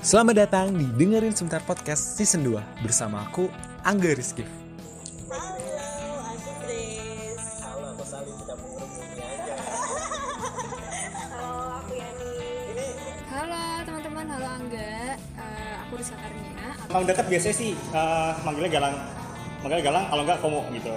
Selamat datang di Dengerin Sebentar Podcast Season 2 bersama aku, Angga Rizky. Halo, aku Grace. Halo, aku Salim tidak mengerumuni aja. Halo, aku Yani. Halo teman-teman, halo Angga. Eh, aku Rizka Karnia. Emang dekat biasanya sih eh, manggilnya Galang. Manggilnya Galang, kalau enggak Komo gitu.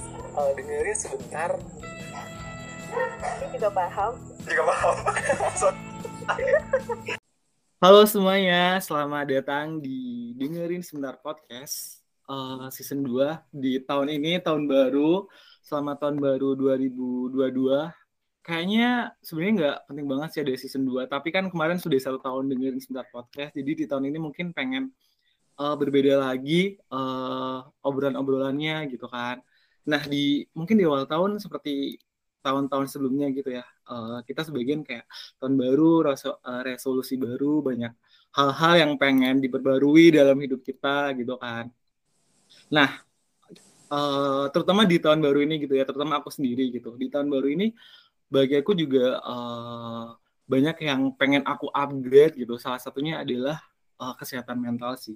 eh, dengerin sebentar Ini juga paham. juga paham Halo semuanya, selamat datang di Dengerin Sebentar Podcast eh, season 2 di tahun ini, tahun baru. Selamat tahun baru 2022. Kayaknya sebenarnya nggak penting banget sih ada season 2, tapi kan kemarin sudah satu tahun dengerin Sebentar Podcast, jadi di tahun ini mungkin pengen eh, berbeda lagi eh, obrolan-obrolannya gitu kan. Nah, di mungkin di awal tahun seperti tahun-tahun sebelumnya gitu ya, eh, kita sebagian kayak tahun baru, reso- eh, resolusi baru, banyak hal-hal yang pengen diperbarui dalam hidup kita gitu kan. Nah, eh, terutama di tahun baru ini gitu ya, terutama aku sendiri gitu. Di tahun baru ini bagi aku juga eh, banyak yang pengen aku upgrade gitu. Salah satunya adalah eh, kesehatan mental sih.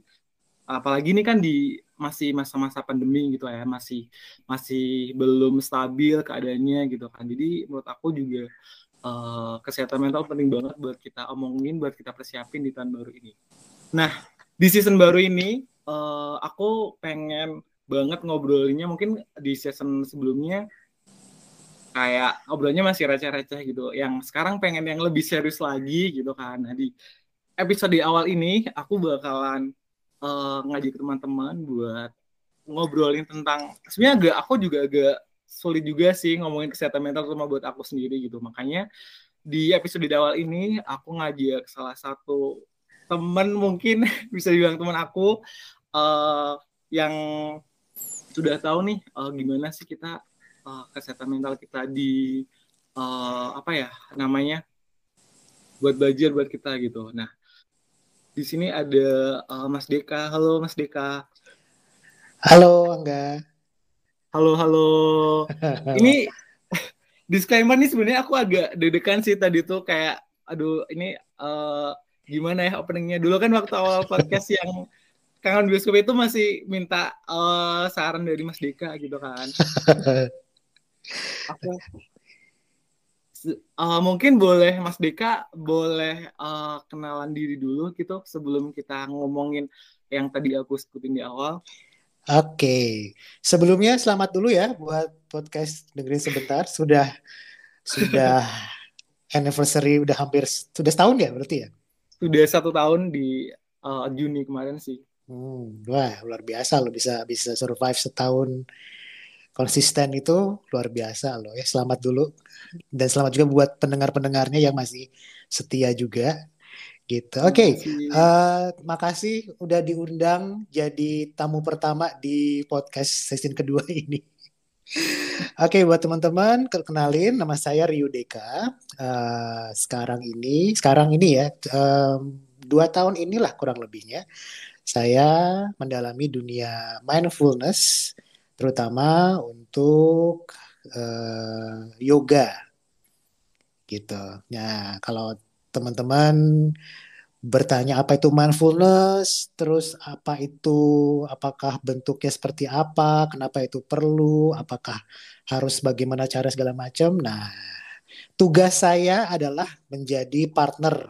Apalagi ini kan di masih masa-masa pandemi gitu ya, masih masih belum stabil keadaannya gitu kan. Jadi menurut aku juga eh, kesehatan mental penting banget buat kita omongin, buat kita persiapin di tahun baru ini. Nah, di season baru ini eh, aku pengen banget ngobrolinnya mungkin di season sebelumnya kayak ngobrolnya masih receh-receh gitu. Yang sekarang pengen yang lebih serius lagi gitu kan. Nah, di episode di awal ini aku bakalan eh, ngajak teman-teman buat ngobrolin tentang sebenarnya agak aku juga agak sulit juga sih ngomongin kesehatan mental terutama buat aku sendiri gitu. Makanya di episode di awal ini aku ngajak salah satu temen mungkin bisa dibilang teman aku eh, yang sudah tahu nih eh, gimana sih kita eh, kesehatan mental kita di eh, apa ya namanya buat belajar buat kita gitu. Nah di sini ada eh, Mas Deka. Halo Mas Deka. Halo Angga. Halo halo. Ini disclaimer nih sebenarnya aku agak deg-degan sih tadi tuh kayak aduh ini eh, gimana ya openingnya dulu kan waktu awal podcast yang kangen bioskop itu masih minta eh, saran dari Mas Deka gitu kan aku eh, mungkin boleh Mas Deka boleh eh, kenalan diri dulu gitu sebelum kita ngomongin yang tadi aku sebutin di awal Oke, sebelumnya selamat dulu ya buat podcast dengerin sebentar. Sudah sudah anniversary udah hampir sudah setahun ya berarti ya. sudah satu tahun di eh, Juni kemarin sih Hmm, wah luar biasa lo bisa bisa survive setahun konsisten itu luar biasa loh ya. Selamat dulu dan selamat juga buat pendengar-pendengarnya yang masih setia juga gitu. Oke. Masih- Eh, makasih udah diundang jadi tamu pertama di podcast season kedua ini. Oke, buat teman-teman, kenalin nama saya Rio Deka. Eh, sekarang ini, sekarang ini ya, em, dua tahun inilah kurang lebihnya, saya mendalami dunia mindfulness, terutama untuk eh, yoga, gitu. Nah, kalau teman-teman bertanya apa itu mindfulness, terus apa itu, apakah bentuknya seperti apa, kenapa itu perlu, apakah harus bagaimana cara segala macam. Nah, tugas saya adalah menjadi partner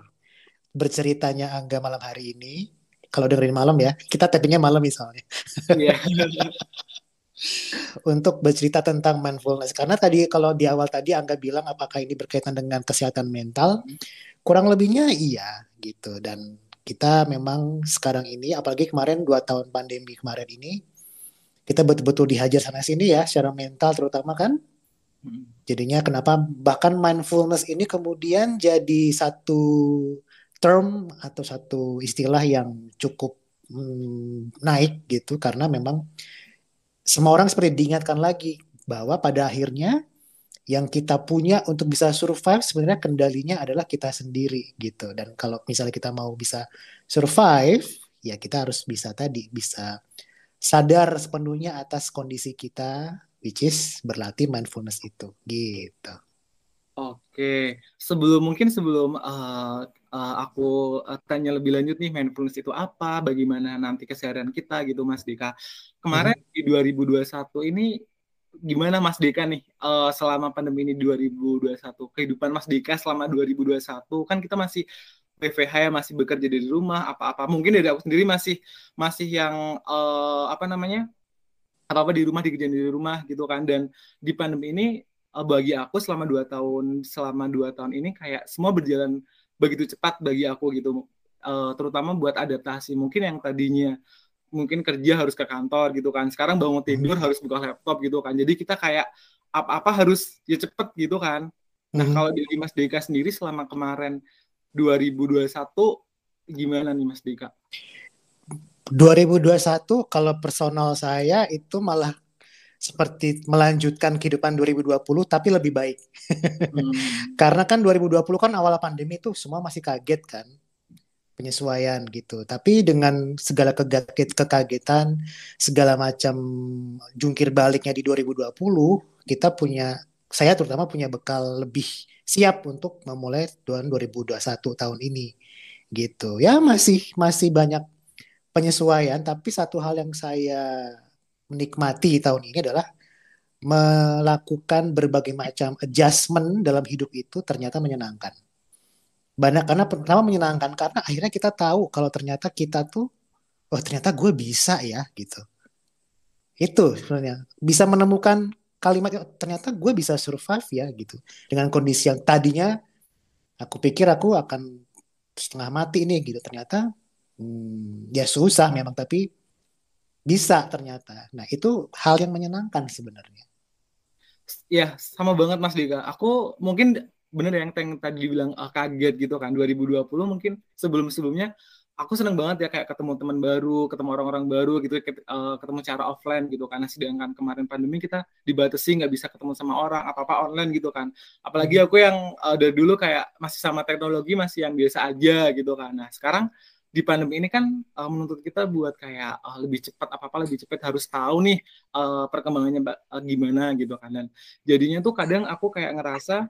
berceritanya Angga malam hari ini. Kalau dengerin malam ya, kita tappingnya malam misalnya Iya. untuk bercerita tentang mindfulness. Karena tadi kalau di awal tadi Angga bilang apakah ini berkaitan dengan kesehatan mental, kurang lebihnya iya gitu. Dan kita memang sekarang ini, apalagi kemarin dua tahun pandemi kemarin ini, kita betul-betul dihajar sana sini ya, secara mental terutama kan. Jadinya kenapa bahkan mindfulness ini kemudian jadi satu term atau satu istilah yang cukup hmm, naik gitu karena memang semua orang seperti diingatkan lagi bahwa pada akhirnya yang kita punya untuk bisa survive sebenarnya kendalinya adalah kita sendiri gitu dan kalau misalnya kita mau bisa survive ya kita harus bisa tadi bisa sadar sepenuhnya atas kondisi kita which is berlatih mindfulness itu gitu. Oke, sebelum mungkin sebelum uh, uh, aku tanya lebih lanjut nih mindfulness itu apa, bagaimana nanti keseharian kita gitu Mas Dika. Kemarin hmm. di 2021 ini gimana Mas Dika nih uh, selama pandemi ini 2021 kehidupan Mas Dika selama 2021 kan kita masih PVH ya masih bekerja dari rumah apa-apa. Mungkin dari aku sendiri masih masih yang uh, apa namanya apa-apa di rumah dikerjain di rumah gitu kan. Dan di pandemi ini uh, bagi aku selama dua tahun selama dua tahun ini kayak semua berjalan begitu cepat bagi aku gitu. Uh, terutama buat adaptasi. Mungkin yang tadinya mungkin kerja harus ke kantor gitu kan. Sekarang bangun hmm. tidur harus buka laptop gitu kan. Jadi kita kayak apa-apa harus ya cepet gitu kan. Nah hmm. kalau di Mas Deka sendiri selama kemarin 2021 gimana nih Mas Deka 2021 kalau personal saya itu malah seperti melanjutkan kehidupan 2020 tapi lebih baik. hmm. Karena kan 2020 kan awal pandemi itu semua masih kaget kan penyesuaian gitu. Tapi dengan segala kekaget, kekagetan, segala macam jungkir baliknya di 2020, kita punya saya terutama punya bekal lebih siap untuk memulai tahun 2021 tahun ini gitu. Ya masih masih banyak penyesuaian, tapi satu hal yang saya menikmati tahun ini adalah melakukan berbagai macam adjustment dalam hidup itu ternyata menyenangkan. Banyak karena pertama menyenangkan karena akhirnya kita tahu kalau ternyata kita tuh oh ternyata gue bisa ya gitu. Itu sebenarnya. Bisa menemukan kalimat ternyata gue bisa survive ya gitu. Dengan kondisi yang tadinya aku pikir aku akan setengah mati nih gitu. Ternyata hmm, ya susah memang tapi bisa ternyata. Nah itu hal yang menyenangkan sebenarnya. Ya sama banget Mas Dika aku mungkin bener yang yang tadi dibilang uh, kaget gitu kan 2020 mungkin sebelum sebelumnya aku seneng banget ya kayak ketemu teman baru, ketemu orang-orang baru gitu, uh, ketemu cara offline gitu karena sedangkan kemarin pandemi kita dibatasi nggak bisa ketemu sama orang apa-apa online gitu kan. Apalagi aku yang uh, dari dulu kayak masih sama teknologi masih yang biasa aja gitu kan. Nah sekarang di pandemi ini kan uh, menuntut kita buat kayak uh, lebih cepat apa apa lebih cepat harus tahu nih uh, perkembangannya uh, gimana gitu kan dan jadinya tuh kadang aku kayak ngerasa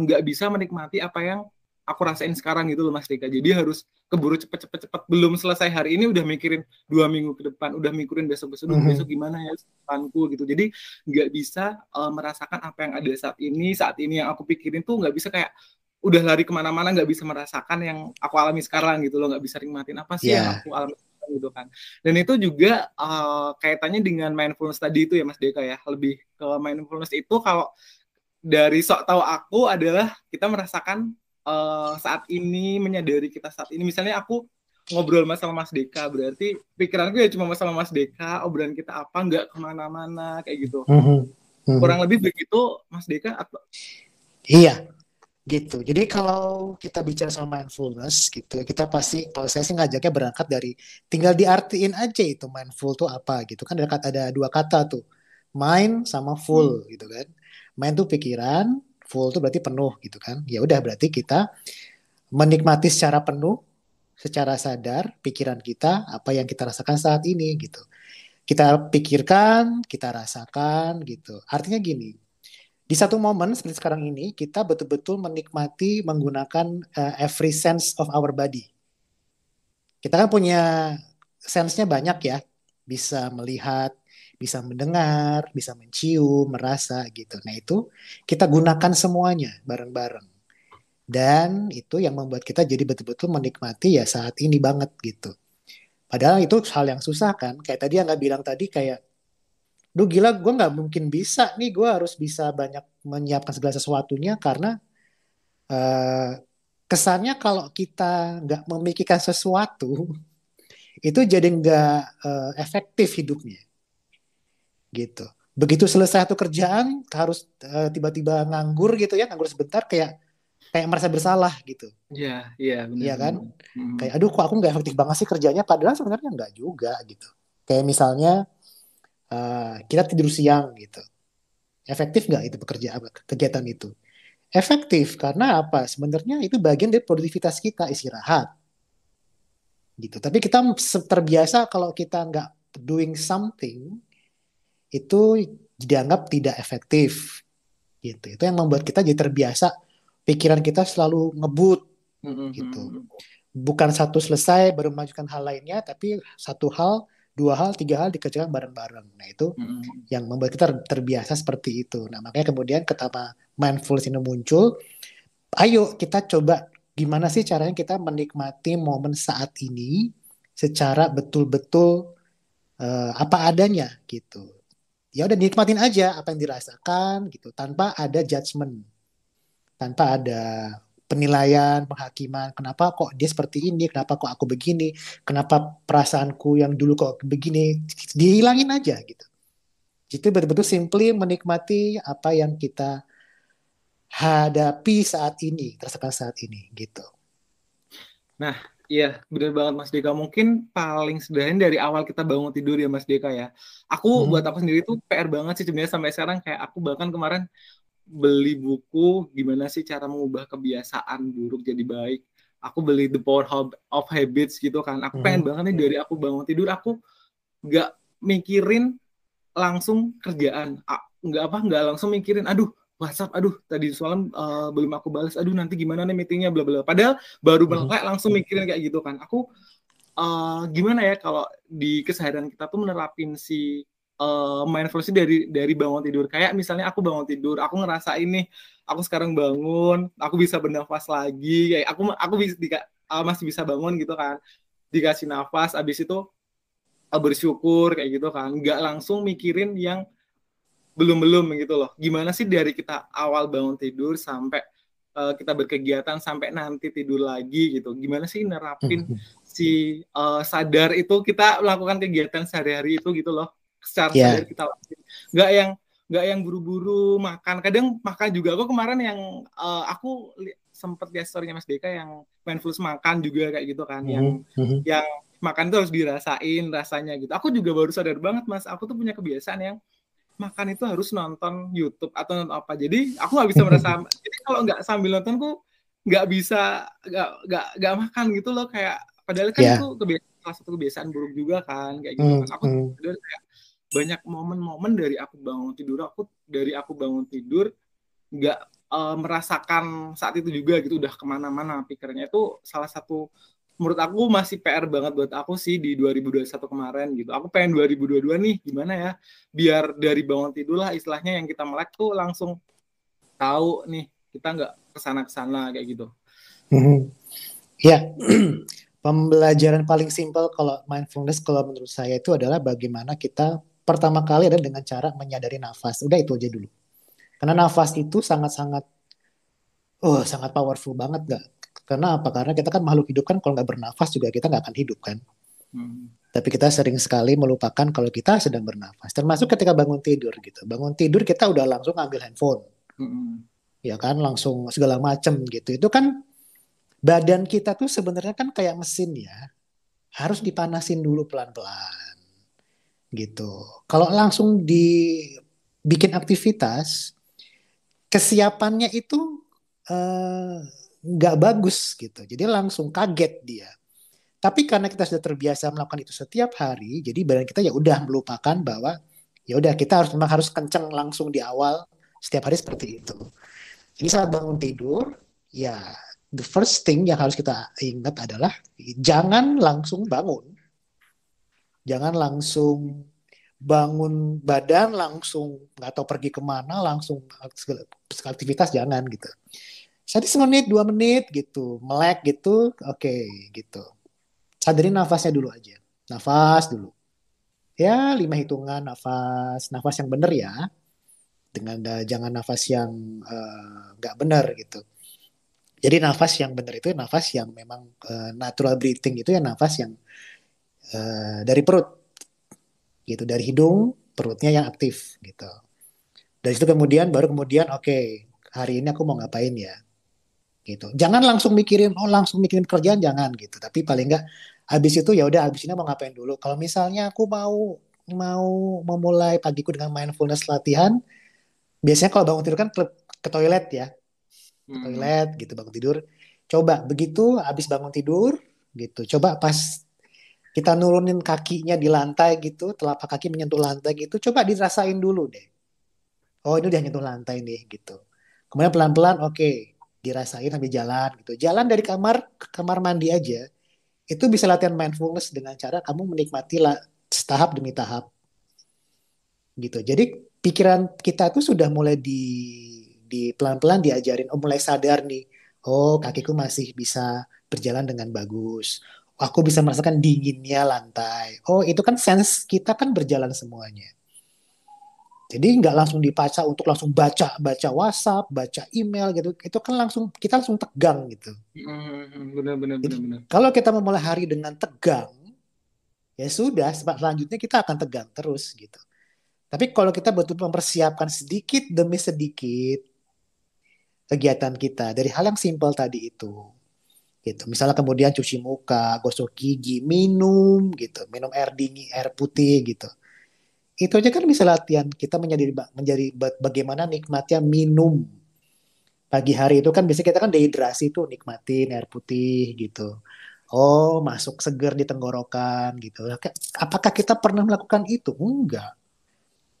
nggak uh, bisa menikmati apa yang aku rasain sekarang gitu loh Mas Dika. Jadi harus keburu cepet-cepet-cepet belum selesai hari ini udah mikirin dua minggu ke depan, udah mikirin besok-besok mm -hmm. besok gimana ya depanku gitu. Jadi nggak bisa uh, merasakan apa yang ada saat ini, saat ini yang aku pikirin tuh nggak bisa kayak udah lari ke mana-mana nggak bisa merasakan yang aku alami sekarang gitu loh, nggak bisa nikmatin apa sih yeah. yang aku alami gitu kan. Dan itu juga uh, kaitannya dengan mindfulness tadi itu ya Mas Deka ya. Lebih ke mindfulness itu kalau dari sok tahu aku adalah kita merasakan uh, saat ini menyadari kita saat ini misalnya aku ngobrol sama Mas Deka berarti pikiranku ya cuma masalah Mas Deka obrolan kita apa nggak ke mana-mana kayak gitu mm -hmm. kurang lebih begitu Mas Deka atau iya gitu jadi kalau kita bicara soal mindfulness gitu kita pasti kalau saya sih ngajaknya berangkat dari tinggal diartiin aja itu mindful tuh apa gitu kan ada ada dua kata tuh mind sama full hmm. gitu kan Main tuh pikiran, full tuh berarti penuh gitu kan. Ya udah berarti kita menikmati secara penuh, secara sadar pikiran kita apa yang kita rasakan saat ini gitu. Kita pikirkan, kita rasakan gitu. Artinya gini, di satu momen seperti sekarang ini kita betul-betul menikmati menggunakan uh, every sense of our body. Kita kan punya sense-nya banyak ya, bisa melihat, bisa mendengar, bisa mencium, merasa gitu. Nah itu kita gunakan semuanya bareng-bareng. Dan itu yang membuat kita jadi betul-betul menikmati ya saat ini banget gitu. Padahal itu hal yang susah kan. Kayak tadi yang nggak bilang tadi kayak, duh gila gue nggak mungkin bisa nih gue harus bisa banyak menyiapkan segala sesuatunya karena uh, kesannya kalau kita nggak memikirkan sesuatu itu jadi nggak uh, efektif hidupnya gitu. Begitu selesai satu kerjaan harus eh, tiba-tiba nganggur gitu ya, nganggur sebentar kayak kayak merasa bersalah gitu. Iya, iya benar. Iya kan? Hmm. Kayak aduh kok aku nggak efektif banget sih kerjanya padahal sebenarnya nggak juga gitu. Kayak misalnya eh, kita tidur siang gitu. Efektif nggak itu pekerjaan kegiatan itu? Efektif karena apa? Sebenarnya itu bagian dari produktivitas kita istirahat. Gitu. Tapi kita terbiasa kalau kita nggak doing something itu dianggap tidak efektif. Gitu. Itu yang membuat kita jadi terbiasa pikiran kita selalu ngebut Mm-mm. gitu. bukan satu selesai baru melanjutkan hal lainnya, tapi satu hal, dua hal, tiga hal dikerjakan bareng-bareng. Nah itu Mm-mm. yang membuat kita ter- terbiasa seperti itu. Nah makanya kemudian ketika mindfulness ini muncul, ayo kita coba gimana sih caranya kita menikmati momen saat ini secara betul-betul eh, apa adanya gitu. Ya udah nikmatin aja apa yang dirasakan gitu, tanpa ada judgement, tanpa ada penilaian, penghakiman, kenapa kok dia seperti ini, kenapa kok aku begini, kenapa perasaanku yang dulu kok begini, dihilangin aja gitu. Itu betul-betul simply menikmati apa yang kita hadapi saat ini, rasakan saat ini gitu. Iya, benar banget Mas Deka. Mungkin paling sederhana dari awal kita bangun tidur ya Mas Deka ya. Aku Hmm. buat aku sendiri tuh PR banget sih sebenarnya sampai sekarang kayak aku bahkan kemarin beli buku gimana sih cara mengubah kebiasaan buruk jadi baik. Aku beli The Power of, Habits gitu kan. Aku pengen Hmm. banget nih dari aku bangun tidur aku nggak mikirin langsung kerjaan. Nggak apa, nggak langsung mikirin, aduh WhatsApp, aduh tadi semalam eh, belum aku balas, aduh nanti gimana nih meetingnya, bla bla. Padahal baru Hmm. melek langsung mikirin kayak gitu kan. Aku eh, gimana ya kalau di keseharian kita tuh menerapin si eh, mindfulness dari dari bangun tidur. Kayak misalnya aku bangun tidur, aku ngerasa ini, aku sekarang bangun, aku bisa bernafas lagi, kayak aku aku bisa dika- eh, masih bisa bangun gitu kan. Dikasih nafas, abis itu eh, bersyukur kayak gitu kan. Nggak langsung mikirin yang belum-belum gitu loh. Gimana sih dari kita awal bangun tidur sampai kita berkegiatan sampai nanti tidur lagi gitu. Gimana sih nerapin si eh, sadar itu kita melakukan kegiatan sehari-hari itu gitu loh. Secara Ya. sadar kita lakuin. Nggak yang nggak yang buru-buru makan. Kadang makan juga. Aku kemarin yang eh, aku sempet lihat story-nya Mas Deka yang mindfulness makan juga kayak gitu kan. Yang Mhm. yang makan itu harus dirasain rasanya gitu. Aku juga baru sadar banget mas, aku tuh punya kebiasaan yang makan itu harus nonton YouTube atau nonton apa. Jadi aku nggak bisa merasa. jadi kalau nggak sambil nonton ku nggak bisa nggak nggak nggak makan gitu loh kayak. Padahal kan Ya. itu kebiasaan salah satu kebiasaan buruk juga kan kayak gitu Hmm, kan. Aku hmm. sadar kayak banyak momen-momen dari aku bangun tidur aku dari aku bangun tidur nggak eh, merasakan saat itu juga gitu udah ke mana-mana pikirnya itu salah satu menurut aku masih PR banget buat aku sih di 2021 kemarin gitu. Aku pengen 2022 nih gimana ya biar dari bangun tidur lah istilahnya yang kita melek tuh langsung tahu nih kita nggak ke sana ke sana kayak gitu. Mhm. Ya, pembelajaran paling simpel kalau mindfulness kalau menurut saya itu adalah bagaimana kita pertama kali adalah dengan cara menyadari nafas. Udah itu aja dulu. Karena nafas itu sangat-sangat, oh sangat powerful banget gak? Karena apa? Karena kita kan makhluk hidup kan kalau nggak bernafas juga kita nggak akan hidup kan. Hmm. Tapi kita sering sekali melupakan kalau kita sedang bernafas. Termasuk ketika bangun tidur gitu. Bangun tidur kita udah langsung ambil handphone Hmm. ya kan langsung segala macem gitu itu kan badan kita tuh sebenarnya kan kayak mesin ya harus dipanasin dulu pelan-pelan gitu kalau langsung dibikin aktivitas kesiapannya itu eh, nggak bagus gitu jadi langsung kaget dia tapi karena kita sudah terbiasa melakukan itu setiap hari jadi badan kita ya udah melupakan bahwa ya udah kita harus memang harus kenceng langsung di awal setiap hari seperti itu. Jadi saat bangun tidur, ya the first thing yang harus kita ingat adalah jangan langsung bangun. Jangan langsung bangun badan langsung nggak tahu pergi ke mana langsung aktivitas jangan gitu. Jadi semenit dua menit gitu melek gitu oke gitu. Sadarin nafasnya dulu aja. Nafas dulu. Ya lima hitungan nafas nafas yang benar ya dengan uh, jangan nafas yang uh, nggak benar gitu. Jadi nafas yang benar itu nafas yang memang uh, natural breathing itu ya nafas yang uh, dari perut gitu dari hidung perutnya yang aktif gitu. Dari situ kemudian baru kemudian oke okay, hari ini aku mau ngapain ya. gitu. Jangan langsung mikirin oh langsung mikirin kerjaan jangan gitu. Tapi paling enggak habis itu ya udah habis ini mau ngapain dulu. Kalau misalnya aku mau mau memulai pagiku dengan mindfulness latihan, biasanya kalau bangun tidur kan ke, ke toilet ya. Ke Hmm. toilet gitu bangun tidur. Coba begitu habis bangun tidur gitu. Coba pas kita nurunin kakinya di lantai gitu, telapak kaki menyentuh lantai gitu, coba dirasain dulu deh. Oh ini udah nyentuh lantai nih gitu. Kemudian pelan-pelan oke dirasain sambil jalan gitu. Jalan dari kamar ke kamar mandi aja. Itu bisa latihan mindfulness dengan cara kamu menikmati lah tahap demi tahap. Gitu. Jadi pikiran kita tuh sudah mulai di di pelan-pelan diajarin oh mulai sadar nih. Oh, kakiku masih bisa berjalan dengan bagus. Aku bisa merasakan dinginnya lantai. Oh, itu kan sense kita kan berjalan semuanya. Jadi nggak langsung dibaca untuk langsung baca baca WhatsApp, baca email gitu. Itu kan langsung kita langsung tegang gitu. Hmm, benar benar benar benar. Kalau kita memulai hari dengan tegang, ya sudah, selanjutnya kita akan tegang terus gitu. Tapi kalau kita betul mempersiapkan sedikit demi sedikit kegiatan kita dari hal yang simpel tadi itu, gitu. Misalnya kemudian cuci muka, gosok gigi, minum gitu, minum air dingin, air putih gitu. Itu aja kan bisa latihan kita menjadi menjadi bagaimana nikmatnya minum pagi hari itu kan biasanya kita kan dehidrasi tuh nikmatin air putih gitu. Oh, masuk seger di tenggorokan gitu. Apakah kita pernah melakukan itu? Enggak.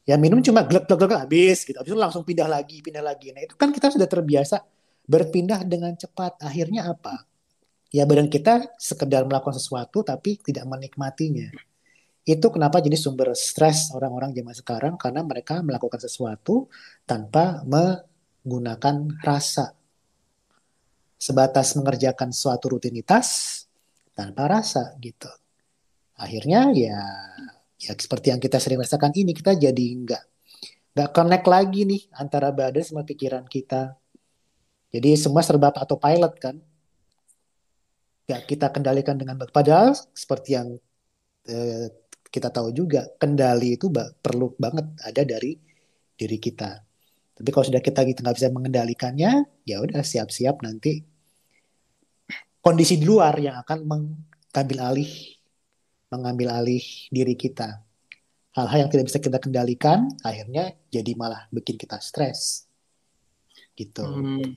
Ya minum cuma glek glek glek habis gitu. Habis itu langsung pindah lagi, pindah lagi. Nah, itu kan kita sudah terbiasa berpindah dengan cepat. Akhirnya apa? Ya badan kita sekedar melakukan sesuatu tapi tidak menikmatinya. Itu kenapa jadi sumber stres orang-orang zaman sekarang karena mereka melakukan sesuatu tanpa menggunakan rasa. Sebatas mengerjakan suatu rutinitas tanpa rasa gitu. Akhirnya ya ya seperti yang kita sering rasakan ini kita jadi nggak nggak connect lagi nih antara badan sama pikiran kita. Jadi semua serba atau pilot kan. Nggak kita kendalikan dengan baik. Padahal seperti yang eh, kita tahu juga kendali itu perlu banget ada dari diri kita. Tapi kalau sudah kita gitu nggak bisa mengendalikannya, ya udah siap-siap nanti kondisi di luar yang akan mengambil alih mengambil alih diri kita. Hal-hal yang tidak bisa kita kendalikan akhirnya jadi malah bikin kita stres. Gitu. Hmm.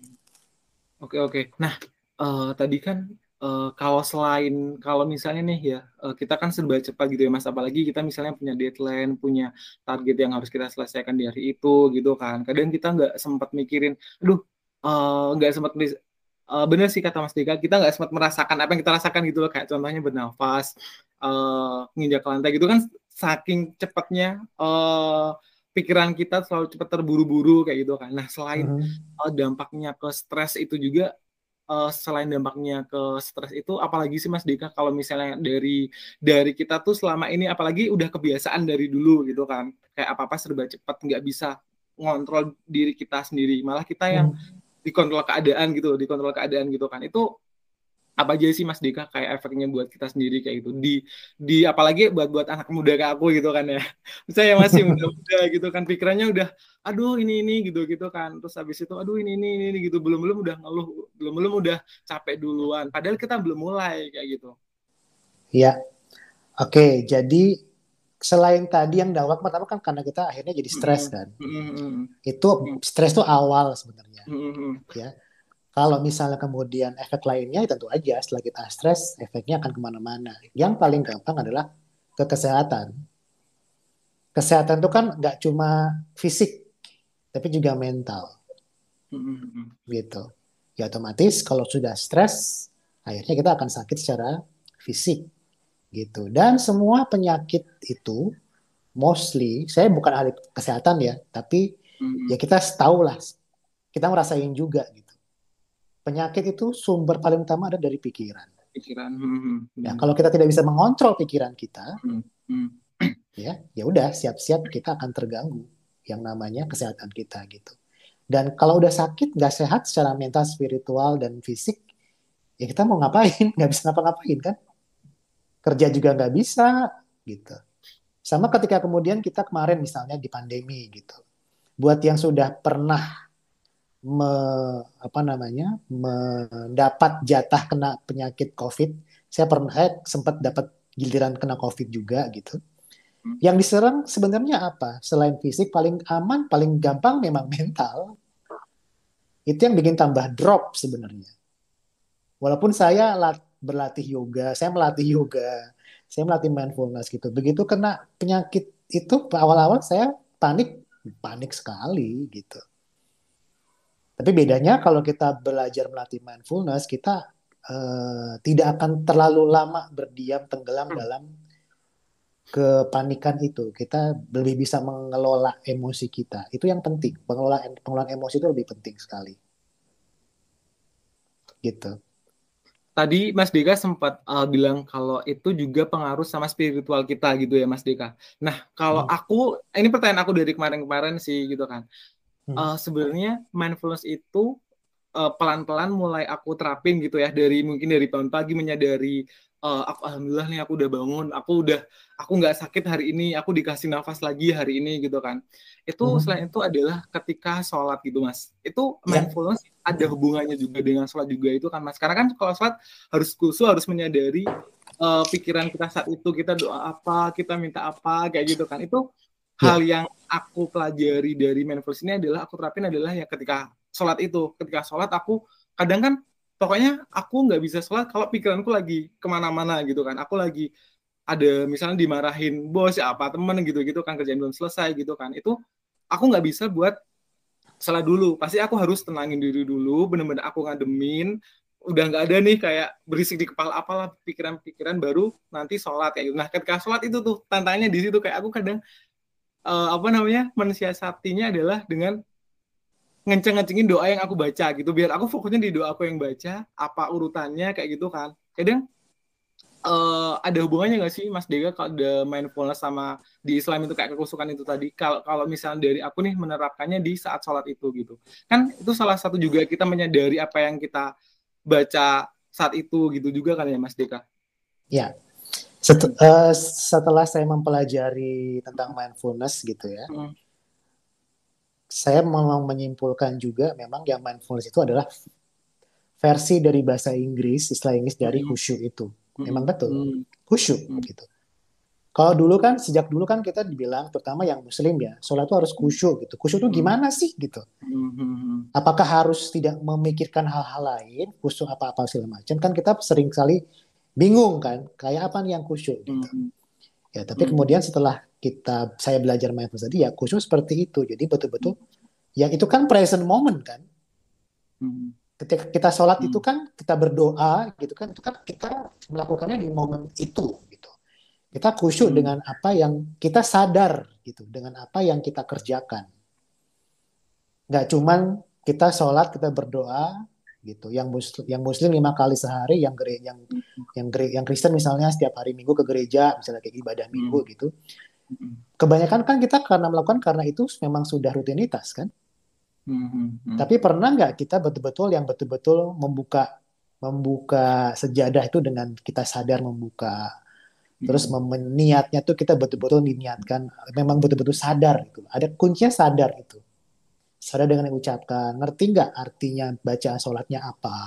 Oke oke. Nah, uh, tadi kan uh, kalau selain kalau misalnya nih ya uh, kita kan serba cepat gitu ya Mas apalagi kita misalnya punya deadline, punya target yang harus kita selesaikan di hari itu gitu kan. Kadang kita nggak sempat mikirin, aduh nggak uh, sempat uh, bener sih kata Mas Dika, kita nggak sempat merasakan apa yang kita rasakan gitu loh, kayak contohnya bernafas, uh, nginjak lantai gitu kan saking cepatnya uh, pikiran kita selalu cepat terburu-buru kayak gitu kan. Nah selain uh, dampaknya ke stres itu juga uh, selain dampaknya ke stres itu apalagi sih Mas Dika kalau misalnya dari dari kita tuh selama ini apalagi udah kebiasaan dari dulu gitu kan. Kayak apa apa serba cepat nggak bisa ngontrol diri kita sendiri. Malah kita yang hmm. dikontrol keadaan gitu dikontrol keadaan gitu kan. Itu apa aja sih Mas Dika kayak efeknya buat kita sendiri kayak gitu. Di di apalagi buat buat anak muda kayak aku gitu kan ya. Saya masih muda-muda gitu kan pikirannya udah aduh ini ini gitu gitu kan. Terus habis itu aduh ini ini ini gitu. Belum belum udah ngeluh belum belum udah capek duluan. Padahal kita belum mulai kayak gitu. Ya oke jadi selain tadi yang dampak pertama kan karena kita akhirnya jadi stres kan. Mm -hmm. itu stres tuh awal sebenarnya. Mm -hmm. ya kalau misalnya kemudian efek lainnya, tentu aja setelah kita stres, efeknya akan ke mana-mana. Yang paling gampang adalah ke kesehatan. Kesehatan itu kan nggak cuma fisik, tapi juga mental. Gitu. Ya otomatis kalau sudah stres, akhirnya kita akan sakit secara fisik. Gitu. Dan semua penyakit itu, mostly, saya bukan ahli kesehatan ya, tapi ya kita tahu lah, kita ngerasain juga gitu penyakit itu sumber paling utama ada dari pikiran. Pikiran. Hmm. Ya, kalau kita tidak bisa mengontrol pikiran kita, hmm. ya, ya udah siap-siap kita akan terganggu yang namanya kesehatan kita gitu. Dan kalau udah sakit, nggak sehat secara mental, spiritual dan fisik, ya kita mau ngapain? Nggak bisa ngapa-ngapain kan? Kerja juga nggak bisa gitu. Sama ketika kemudian kita kemarin misalnya di pandemi gitu. Buat yang sudah pernah me, apa namanya mendapat jatah kena penyakit COVID. Saya pernah saya sempat dapat giliran kena COVID juga gitu. Hmm. Yang diserang sebenarnya apa? Selain fisik paling aman, paling gampang memang mental. Itu yang bikin tambah drop sebenarnya. Walaupun saya lat, berlatih yoga, saya melatih yoga, saya melatih mindfulness gitu. Begitu kena penyakit itu awal-awal saya panik, panik sekali gitu. Tapi bedanya kalau kita belajar melatih mindfulness, kita uh, tidak akan terlalu lama berdiam tenggelam Hmm. dalam kepanikan itu. Kita lebih bisa mengelola emosi kita. Itu yang penting. Pengelolaan pengelolaan emosi itu lebih penting sekali. Gitu. Tadi Mas Deka sempat uh, bilang kalau itu juga pengaruh sama spiritual kita gitu ya Mas Deka. Nah kalau Hmm. aku ini pertanyaan aku dari kemarin-kemarin sih gitu kan. Hmm. Uh, Sebenarnya mindfulness itu uh, pelan-pelan mulai aku terapin gitu ya dari mungkin dari bangun pagi menyadari uh, aku alhamdulillah nih aku udah bangun, aku udah aku nggak sakit hari ini, aku dikasih nafas lagi hari ini gitu kan. Itu Hmm. selain itu adalah ketika sholat gitu mas. Itu Ya. mindfulness ada hubungannya juga dengan sholat juga itu kan mas. Karena kan kalau sholat harus khusus harus menyadari uh, pikiran kita saat itu kita doa apa, kita minta apa kayak gitu kan. Itu. Hal yang aku pelajari dari mindfulness ini adalah aku terapin adalah ya ketika sholat itu. Ketika sholat aku kadang kan pokoknya aku nggak bisa sholat kalau pikiranku lagi ke mana-mana gitu kan. Aku lagi ada misalnya dimarahin bos ya apa temen gitu gitu kan kerjaan belum selesai gitu kan. Itu aku nggak bisa buat salah dulu. Pasti aku harus tenangin diri dulu, bener-bener aku ngademin. Udah nggak ada nih kayak berisik di kepala apalah pikiran-pikiran baru nanti sholat kayak gitu. Nah ketika sholat itu tuh tantangannya di situ kayak aku kadang eh, apa namanya mensiasatinya adalah dengan ngenceng-ngencengin doa yang aku baca gitu. Biar aku fokusnya di doa aku yang baca apa urutannya kayak gitu kan. Kadang eh, ada hubungannya nggak sih Mas Dega kalau ada mindfulness sama di Islam itu kayak kekusukan itu tadi? Kalau kalau misalnya dari aku nih menerapkannya di saat sholat itu gitu. Kan itu salah satu juga kita menyadari apa yang kita baca saat itu gitu juga kan ya Mas Deka Ya. Set- eh, setelah saya mempelajari tentang mindfulness gitu ya, Hmm. saya memang menyimpulkan juga memang yang mindfulness itu adalah versi dari bahasa Inggris, istilah Inggris dari Hmm. khusyuk itu. Memang betul, Hmm. khusyuk Hmm. gitu. Kalau dulu kan sejak dulu kan kita dibilang terutama yang muslim ya, sholat itu harus khusyuk gitu. Khusyuk itu Hmm. gimana sih gitu? Hmm, hmm, hmm. Apakah harus tidak memikirkan hal-hal lain, khusyuk apa-apa segala macam? Kan kita sering kali bingung kan, kayak apa nih yang khusyuk gitu. Hmm. Ya, tapi Hmm. kemudian setelah kita saya belajar mindfulness tadi ya khusyuk seperti itu. Jadi betul-betul ya itu kan present moment kan. Hmm. Ketika kita sholat Hmm. itu kan kita berdoa gitu kan itu kan kita melakukannya di momen itu gitu. Kita khusyuk Hmm. dengan apa yang kita sadar gitu, dengan apa yang kita kerjakan. Nggak cuman kita sholat kita berdoa gitu. Yang muslim, yang muslim lima kali sehari, yang gere, yang yang gere, yang Kristen misalnya setiap hari Minggu ke gereja, misalnya kayak ibadah Minggu gitu. Hmm. Kebanyakan kan kita karena melakukan karena itu memang sudah rutinitas kan. Hmm. Hmm. Tapi pernah nggak kita betul-betul yang betul-betul membuka membuka sejadah itu dengan kita sadar membuka terus Hmm. mem- niatnya tuh kita betul-betul diniatkan memang betul-betul sadar gitu. Ada kuncinya sadar itu. Sadar dengan yang ucapkan. Ngerti nggak artinya baca sholatnya apa?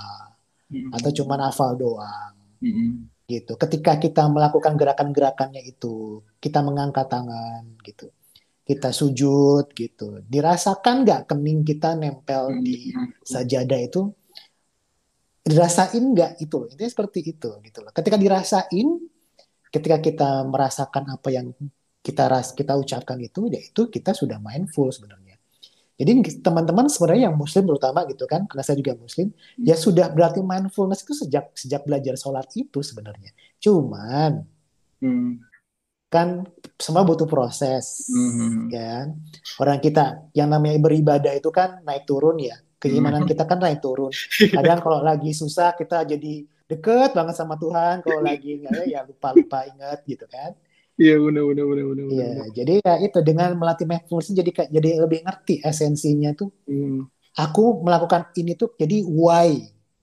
Atau cuma hafal doang Hmm. gitu. Ketika kita melakukan gerakan-gerakannya itu, kita mengangkat tangan gitu. Kita sujud gitu. Dirasakan nggak kening kita nempel di sajadah itu? Dirasain nggak itu? loh. Intinya seperti itu gitu loh. Ketika dirasain, ketika kita merasakan apa yang kita ras kita ucapkan itu, ya itu kita sudah mindful sebenarnya. Jadi teman-teman sebenarnya yang muslim terutama gitu kan, karena saya juga muslim, ya sudah berarti mindfulness itu sejak sejak belajar sholat itu sebenarnya. Cuman Hmm. kan semua butuh proses, Hmm. ya. Orang kita yang namanya beribadah itu kan naik turun ya. Keimanan kita kan naik turun. Kadang kalau lagi susah kita jadi deket banget sama Tuhan. Kalau lagi nggak ya, ya lupa-lupa ingat gitu kan. Iya benar benar benar benar. Iya, jadi ya itu dengan melatih mindfulness jadi jadi lebih ngerti esensinya tuh. Hmm. Aku melakukan ini tuh jadi why,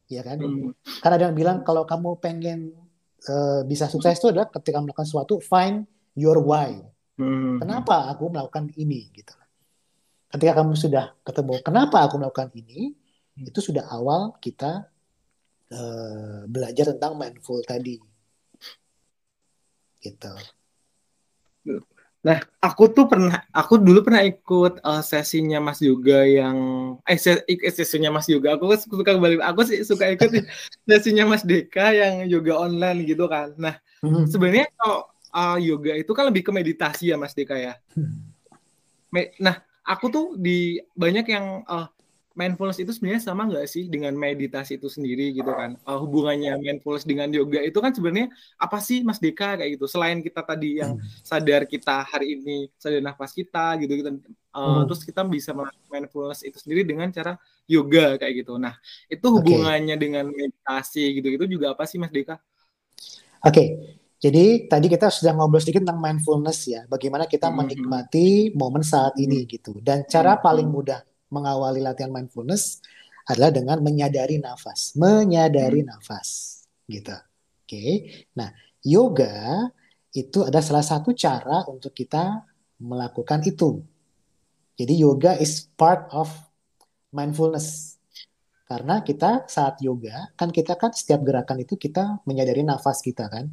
ya kan? Hmm. Karena ada yang bilang kalau kamu pengen eh, bisa sukses itu adalah ketika melakukan sesuatu find your why. Hmm. Kenapa aku melakukan ini gitu. ketika kamu sudah ketemu kenapa aku melakukan ini, itu sudah awal kita uh, belajar tentang mindful tadi. Gitu. Nah, aku tuh pernah, aku dulu pernah ikut uh, sesinya Mas Yoga yang, eh sesinya Mas Yoga, aku suka kembali, aku sih suka ikut sesinya Mas Deka yang yoga online gitu kan. Nah, hmm. sebenarnya kalau uh, yoga itu kan lebih ke meditasi ya Mas Deka ya. Hmm. Nah, aku tuh di banyak yang uh, mindfulness itu sebenarnya sama nggak sih dengan meditasi itu sendiri gitu kan? Uh, hubungannya mindfulness dengan yoga itu kan sebenarnya apa sih Mas Deka kayak gitu? Selain kita tadi yang hmm. sadar kita hari ini sadar nafas kita gitu gitu, uh, hmm. terus kita bisa melakukan mindfulness itu sendiri dengan cara yoga kayak gitu. Nah itu hubungannya okay. dengan meditasi gitu gitu juga apa sih Mas Deka? Oke, okay. Jadi tadi kita sudah ngobrol sedikit tentang mindfulness ya, bagaimana kita hmm. menikmati momen saat ini hmm. gitu. Dan cara paling mudah mengawali latihan mindfulness adalah dengan menyadari nafas, menyadari hmm. nafas, gitu. Oke. Okay. Nah, yoga itu ada salah satu cara untuk kita melakukan itu. Jadi yoga is part of mindfulness. Karena kita saat yoga, kan kita kan setiap gerakan itu kita menyadari nafas kita kan.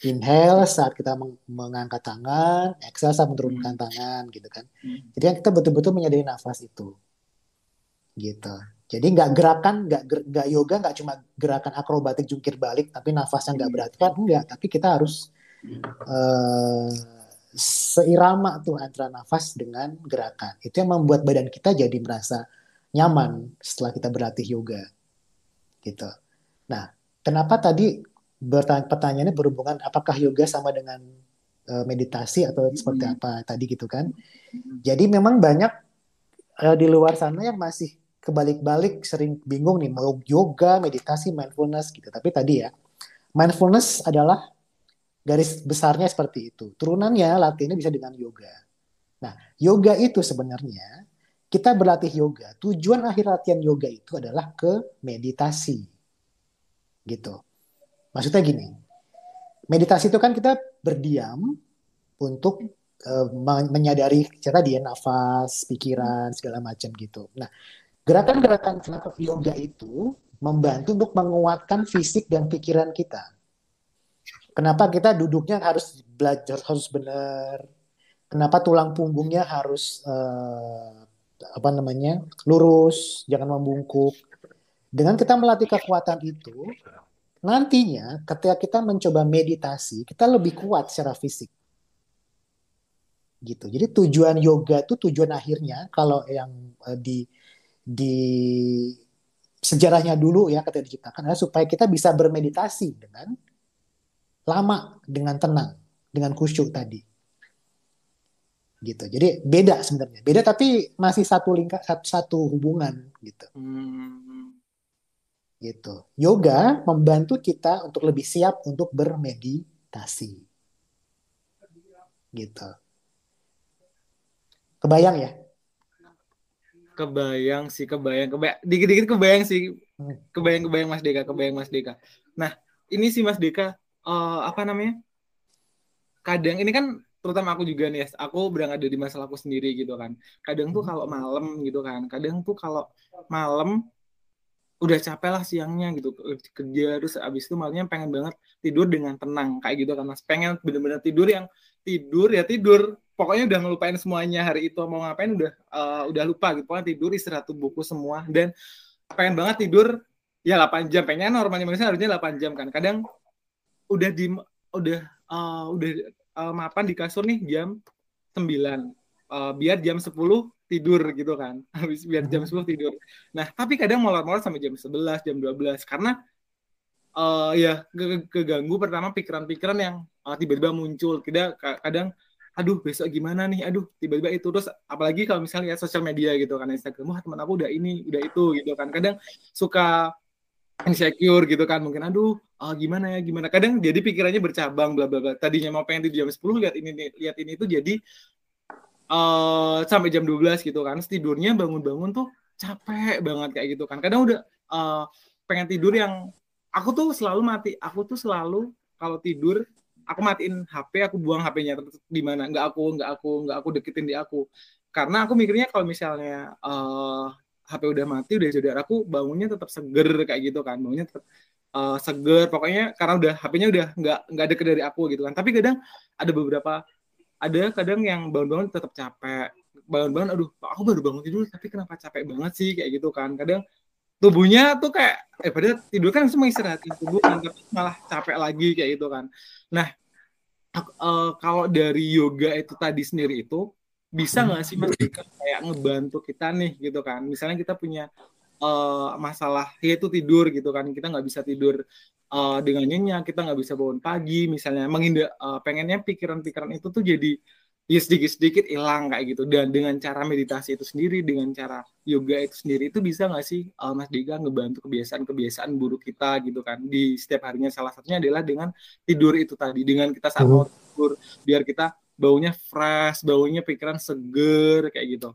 Inhale saat kita meng mengangkat tangan, exhale saat menurunkan hmm. tangan gitu kan. Hmm. Jadi kan kita betul-betul menyadari nafas itu gitu. Jadi nggak gerakan, nggak nggak yoga, nggak cuma gerakan akrobatik jungkir balik, tapi nafasnya nggak berat kan enggak. Tapi kita harus uh, seirama tuh antara nafas dengan gerakan. Itu yang membuat badan kita jadi merasa nyaman setelah kita berlatih yoga, gitu. Nah, kenapa tadi pertanyaannya berhubungan apakah yoga sama dengan uh, meditasi atau seperti hmm. apa tadi gitu kan? Jadi memang banyak uh, di luar sana yang masih kebalik-balik sering bingung nih mau yoga, meditasi, mindfulness gitu. Tapi tadi ya, mindfulness adalah garis besarnya seperti itu. Turunannya latihannya bisa dengan yoga. Nah, yoga itu sebenarnya kita berlatih yoga. Tujuan akhir latihan yoga itu adalah ke meditasi. Gitu. Maksudnya gini. Meditasi itu kan kita berdiam untuk uh, menyadari cara dia nafas, pikiran segala macam gitu. Nah, Gerakan-gerakan yoga itu membantu untuk menguatkan fisik dan pikiran kita. Kenapa kita duduknya harus belajar harus benar? Kenapa tulang punggungnya harus uh, apa namanya lurus, jangan membungkuk. Dengan kita melatih kekuatan itu, nantinya ketika kita mencoba meditasi, kita lebih kuat secara fisik. Gitu. Jadi tujuan yoga itu tujuan akhirnya kalau yang uh, di di sejarahnya dulu ya ketika diciptakan adalah supaya kita bisa bermeditasi dengan lama, dengan tenang, dengan khusyuk tadi. Gitu. Jadi beda sebenarnya. Beda tapi masih satu lingkar satu, satu hubungan gitu. Hmm. Gitu. Yoga membantu kita untuk lebih siap untuk bermeditasi. Gitu. Kebayang ya? Kebayang sih kebayang. Kebayang dikit-dikit kebayang sih. Kebayang kebayang Mas Deka kebayang Mas Deka. Nah ini sih Mas Deka uh, apa namanya? Kadang ini kan terutama aku juga nih aku berangkat dari masalah aku sendiri gitu kan. Kadang tuh kalau malam gitu kan kadang tuh kalau malam udah capek lah siangnya gitu kerja terus abis itu malamnya pengen banget tidur dengan tenang kayak gitu kan mas. Pengen bener-bener tidur yang tidur ya tidur. Pokoknya udah ngelupain semuanya. Hari itu mau ngapain udah uh, udah lupa gitu. Pokoknya tidur istirahat buku semua. Dan pengen banget tidur ya 8 jam. Pengen normalnya manusia harusnya 8 jam kan. Kadang udah di udah uh, udah uh, mapan di kasur nih jam 9 uh, biar jam 10 tidur gitu kan. Habis biar jam 10 tidur. Nah tapi kadang molor-molor sampai jam 11 jam 12 karena uh, ya keganggu pertama pikiran-pikiran yang uh, tiba-tiba muncul. Tidak kadang aduh besok gimana nih? Aduh tiba-tiba itu. Terus apalagi kalau misalnya lihat sosial media gitu kan Instagram wah teman aku udah ini udah itu gitu kan. Kadang suka insecure gitu kan mungkin aduh oh, gimana ya gimana? Kadang jadi pikirannya bercabang bla bla bla. Tadinya mau pengen tidur jam 10 lihat ini lihat ini itu jadi uh, sampai jam 12 gitu kan. Tidurnya bangun-bangun tuh capek banget kayak gitu kan. Kadang udah uh, pengen tidur yang aku tuh selalu mati aku tuh selalu kalau tidur aku matiin HP aku buang HP-nya di mana. Nggak aku nggak aku nggak aku deketin di aku. Karena aku mikirnya kalau misalnya uh, eh, HP udah mati udah jadi aku bangunnya tetap seger kayak gitu kan. Bangunnya tetap uh, seger. Pokoknya karena udah HP-nya udah nggak nggak deket dari aku gitu kan. Tapi kadang ada beberapa ada kadang yang bangun-bangun tetap capek. Bangun-bangun aduh aku baru bangun tidur tapi kenapa capek banget sih? Kayak gitu kan. Kadang tubuhnya tuh kayak eh pada tidur kan semua istirahatin tubuh kan tapi malah capek lagi kayak gitu kan. Nah uh, kalau dari yoga itu tadi sendiri itu bisa nggak sih mas kayak ngebantu kita nih gitu kan? Misalnya kita punya uh, masalah yaitu tidur gitu kan. Kita nggak bisa tidur uh, dengan nyenyak kita nggak bisa bangun pagi misalnya. Menghindar uh, pengennya pikiran-pikiran itu tuh jadi ya sedikit-sedikit hilang kayak gitu dan dengan cara meditasi itu sendiri dengan cara yoga itu sendiri itu bisa nggak sih uh, Mas Dika ngebantu kebiasaan-kebiasaan buruk kita gitu kan di setiap harinya salah satunya adalah dengan tidur itu tadi dengan kita saat mau tidur biar kita baunya fresh baunya pikiran seger kayak gitu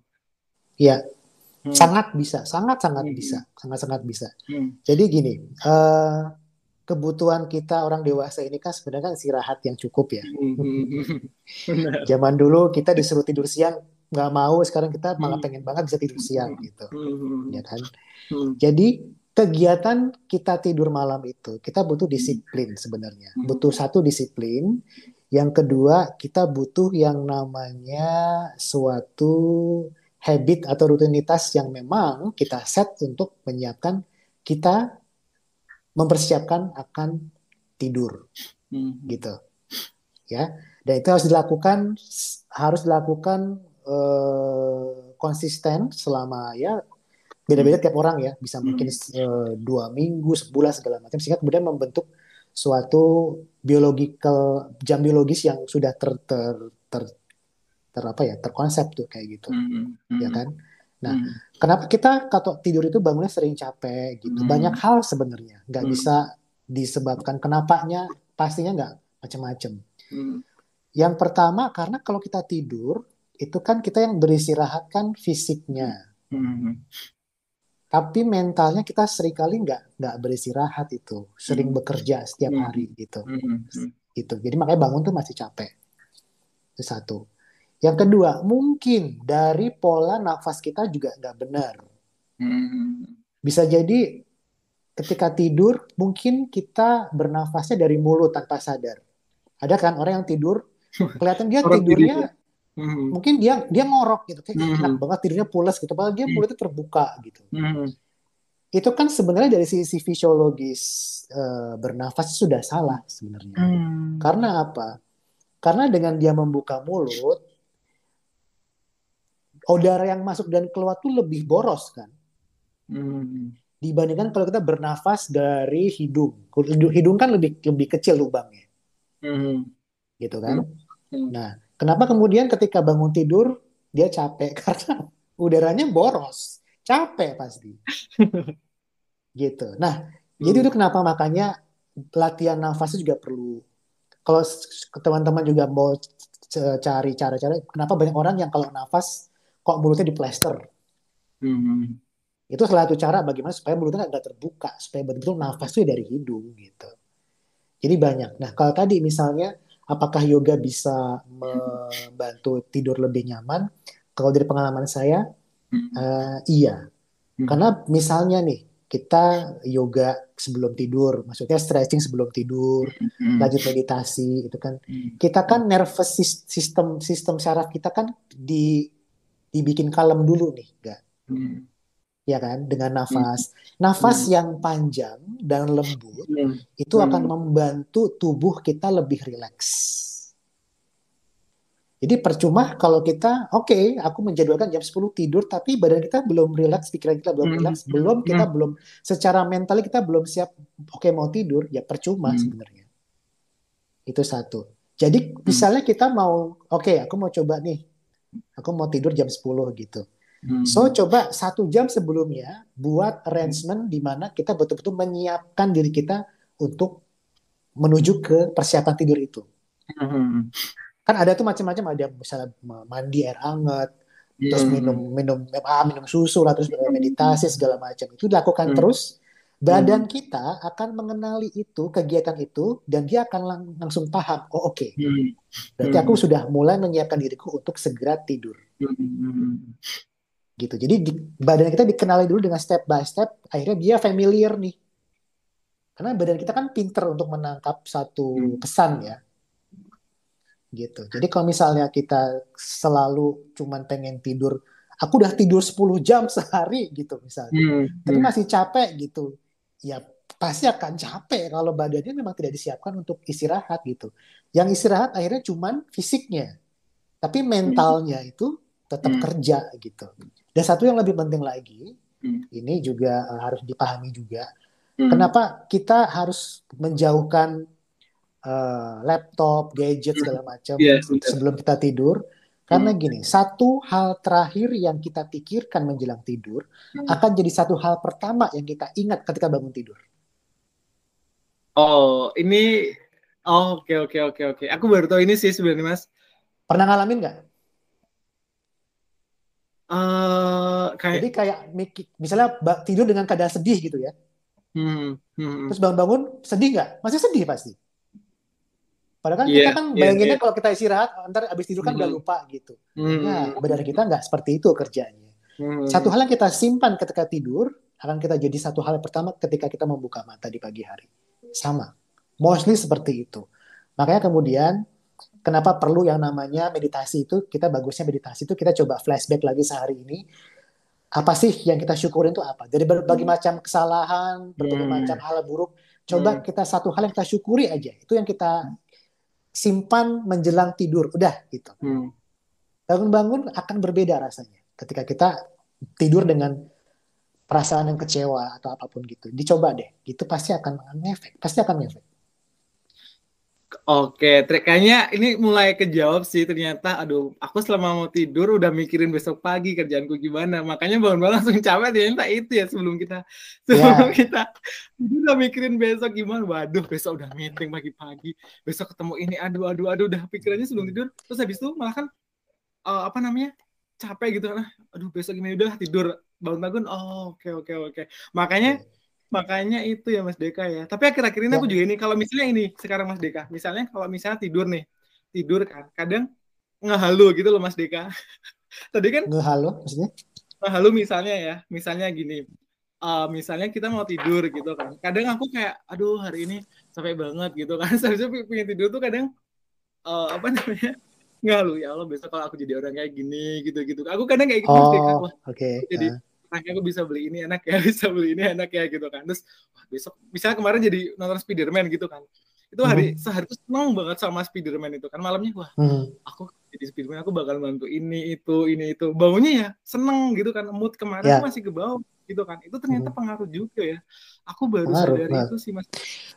Iya, Hmm. Sangat bisa, sangat-sangat hmm. bisa, sangat-sangat bisa. Hmm. Jadi gini, uh, kebutuhan kita orang dewasa ini kan sebenarnya kan istirahat yang cukup ya. Hmm. Zaman dulu kita disuruh tidur siang nggak mau, sekarang kita malah hmm. pengen banget bisa tidur siang gitu, hmm. ya kan? Hmm. Jadi kegiatan kita tidur malam itu kita butuh disiplin sebenarnya, hmm. butuh satu disiplin. Yang kedua kita butuh yang namanya suatu habit atau rutinitas yang memang kita set untuk menyiapkan kita mempersiapkan akan tidur hmm. gitu ya dan itu harus dilakukan harus dilakukan uh, konsisten selama ya beda-beda tiap orang ya bisa hmm. mungkin uh, dua minggu sebulan segala macam sehingga kemudian membentuk suatu biological jam biologis yang sudah ter, ter, ter ter apa ya terkonsep tuh kayak gitu mm-hmm. ya kan nah mm-hmm. kenapa kita kalau tidur itu bangunnya sering capek gitu mm-hmm. banyak hal sebenarnya nggak mm-hmm. bisa disebabkan kenapanya pastinya nggak macam-macam mm-hmm. yang pertama karena kalau kita tidur itu kan kita yang beristirahat kan fisiknya mm-hmm. tapi mentalnya kita sering kali nggak nggak beristirahat itu sering mm-hmm. bekerja setiap hari gitu mm-hmm. gitu jadi makanya bangun tuh masih capek itu satu yang kedua, mungkin dari pola nafas kita juga nggak benar. Hmm. Bisa jadi ketika tidur, mungkin kita bernafasnya dari mulut tanpa sadar. Ada kan orang yang tidur, kelihatan dia tidurnya, hmm. mungkin dia dia ngorok gitu, kayak hmm. enak banget tidurnya pulas gitu, padahal dia mulutnya terbuka gitu. Hmm. Itu kan sebenarnya dari sisi fisiologis uh, bernafas sudah salah sebenarnya. Hmm. Karena apa? Karena dengan dia membuka mulut, udara yang masuk dan keluar tuh lebih boros kan? Hmm. dibandingkan kalau kita bernafas dari hidung. Hidung kan lebih lebih kecil lubangnya. Hmm. gitu kan? Hmm. nah kenapa kemudian ketika bangun tidur dia capek? Karena udaranya boros. Capek pasti. Gitu. Nah hmm. jadi itu kenapa makanya latihan nafasnya juga perlu. Kalau teman-teman juga mau cari cara-cara kenapa banyak orang yang kalau nafas kok mulutnya diplester. Hmm. Itu salah satu cara bagaimana supaya mulutnya nggak terbuka, supaya betul-betul nafas itu dari hidung gitu. Jadi banyak. Nah kalau tadi misalnya apakah yoga bisa membantu tidur lebih nyaman? Kalau dari pengalaman saya, hmm. uh, iya. Hmm. Karena misalnya nih kita yoga sebelum tidur, maksudnya stretching sebelum tidur, hmm. lanjut meditasi, itu kan hmm. kita kan nervous system sistem saraf kita kan di dibikin kalem dulu nih, enggak? Hmm. Ya kan, dengan nafas. Hmm. Nafas hmm. yang panjang dan lembut hmm. itu akan hmm. membantu tubuh kita lebih rileks. Jadi percuma kalau kita, oke, okay, aku menjadwalkan jam 10 tidur, tapi badan kita belum rileks, pikiran kita belum hmm. rileks, belum kita hmm. belum, secara mental kita belum siap, oke okay, mau tidur, ya percuma hmm. sebenarnya. Itu satu. Jadi misalnya kita mau, oke, okay, aku mau coba nih aku mau tidur jam 10 gitu. Hmm. So coba satu jam sebelumnya buat arrangement di mana kita betul-betul menyiapkan diri kita untuk menuju ke persiapan tidur itu. Hmm. Kan ada tuh macam-macam ada misalnya mandi air hangat, hmm. terus minum minum ah, minum susu lah terus meditasi segala macam itu dilakukan hmm. terus badan hmm. kita akan mengenali itu kegiatan itu dan dia akan lang langsung paham oh oke okay. hmm. berarti aku hmm. sudah mulai menyiapkan diriku untuk segera tidur Hmm. gitu. Jadi di, badan kita dikenali dulu dengan step by step, akhirnya dia familiar nih. Karena badan kita kan pinter untuk menangkap satu Hmm. pesan ya. Gitu. Jadi kalau misalnya kita selalu cuman pengen tidur, aku udah tidur 10 jam sehari gitu misalnya. Hmm. Tapi masih capek gitu. Ya pasti akan capek kalau badannya memang tidak disiapkan untuk istirahat gitu. Yang istirahat akhirnya cuman fisiknya. Tapi mentalnya itu tetap Hmm. kerja gitu. Dan satu yang lebih penting lagi, Hmm. ini juga uh, harus dipahami juga. Hmm. Kenapa kita harus menjauhkan uh, laptop, gadget segala macam Yes, benar. sebelum kita tidur? Karena Hmm. gini, satu hal terakhir yang kita pikirkan menjelang tidur Hmm. akan jadi satu hal pertama yang kita ingat ketika bangun tidur. Oh, ini oh, oke oke oke oke. Aku baru tahu ini sih sebenarnya Mas. Pernah ngalamin nggak? Eh kayak Jadi kayak misalnya tidur dengan keadaan sedih gitu ya. hmm, hmm, Terus bangun-bangun sedih nggak? Masih sedih pasti. Padahal kan Iya, kita kan iya, bayanginnya iya. kalau kita istirahat, ntar abis tidur kan udah Hmm. lupa gitu. hmm, Nah, benar kita nggak seperti itu kerjanya. hmm. Satu hal yang kita simpan ketika tidur akan kita jadi satu hal yang pertama ketika kita membuka mata di pagi hari. Sama. Mostly seperti itu. Makanya kemudian kenapa perlu yang namanya meditasi itu kita bagusnya meditasi itu kita coba flashback lagi sehari ini apa sih yang kita syukurin itu apa dari berbagai macam kesalahan berbagai Hmm. macam hal buruk coba Hmm. kita satu hal yang kita syukuri aja itu yang kita simpan menjelang tidur udah gitu. Hmm. bangun-bangun akan berbeda rasanya ketika kita tidur dengan perasaan yang kecewa atau apa pun gitu. Dicoba deh itu pasti akan ngefek pasti akan ngefek Oke, trik kayaknya ini mulai kejawab sih ternyata. Aduh, aku selama mau tidur udah mikirin besok pagi kerjaanku gimana. Makanya bangun-bangun langsung capek ternyata itu ya sebelum kita sebelum kita tidur udah mikirin besok gimana. Waduh, besok udah meeting pagi-pagi. Besok ketemu ini. Aduh, aduh, aduh, udah pikirannya sebelum tidur. Terus habis itu malah kan eh, apa namanya? capek gitu kan. Aduh, besok gimana udah tidur bangun-bangun. Oh, oke oke oke. Makanya Makanya itu ya Mas Deka ya. Tapi akhir-akhir ini Ya. aku juga ini kalau misalnya ini sekarang Mas Deka, misalnya kalau misalnya tidur nih, tidur kan, kadang ngehalu gitu loh Mas Deka. Tadi kan ngehalo maksudnya ngehalu misalnya ya, misalnya gini, eh, misalnya kita mau tidur gitu kan, kadang aku kayak, aduh hari ini capek banget gitu kan, seharusnya pengen tidur tuh kadang eh, apa namanya ngehalu ya Allah besok kalau aku jadi orang kayak gini gitu-gitu. Aku kadang kayak gitu Mas Deka, oh wah oke jadi Nah, anaknya aku bisa beli ini enak ya bisa beli ini enak ya gitu kan. Terus wah, besok misalnya kemarin jadi nonton Spiderman gitu kan. Itu hari sehari itu seneng banget sama Spiderman itu kan. Malamnya wah hmm. aku jadi Spiderman aku bakal bantu ini itu ini itu. Bangunnya ya seneng gitu kan mood kemarin tuh masih ke bawah gitu kan. Itu ternyata pengaruh juga ya. Aku baru Pengaruh, sadari pengaruh. itu sih mas.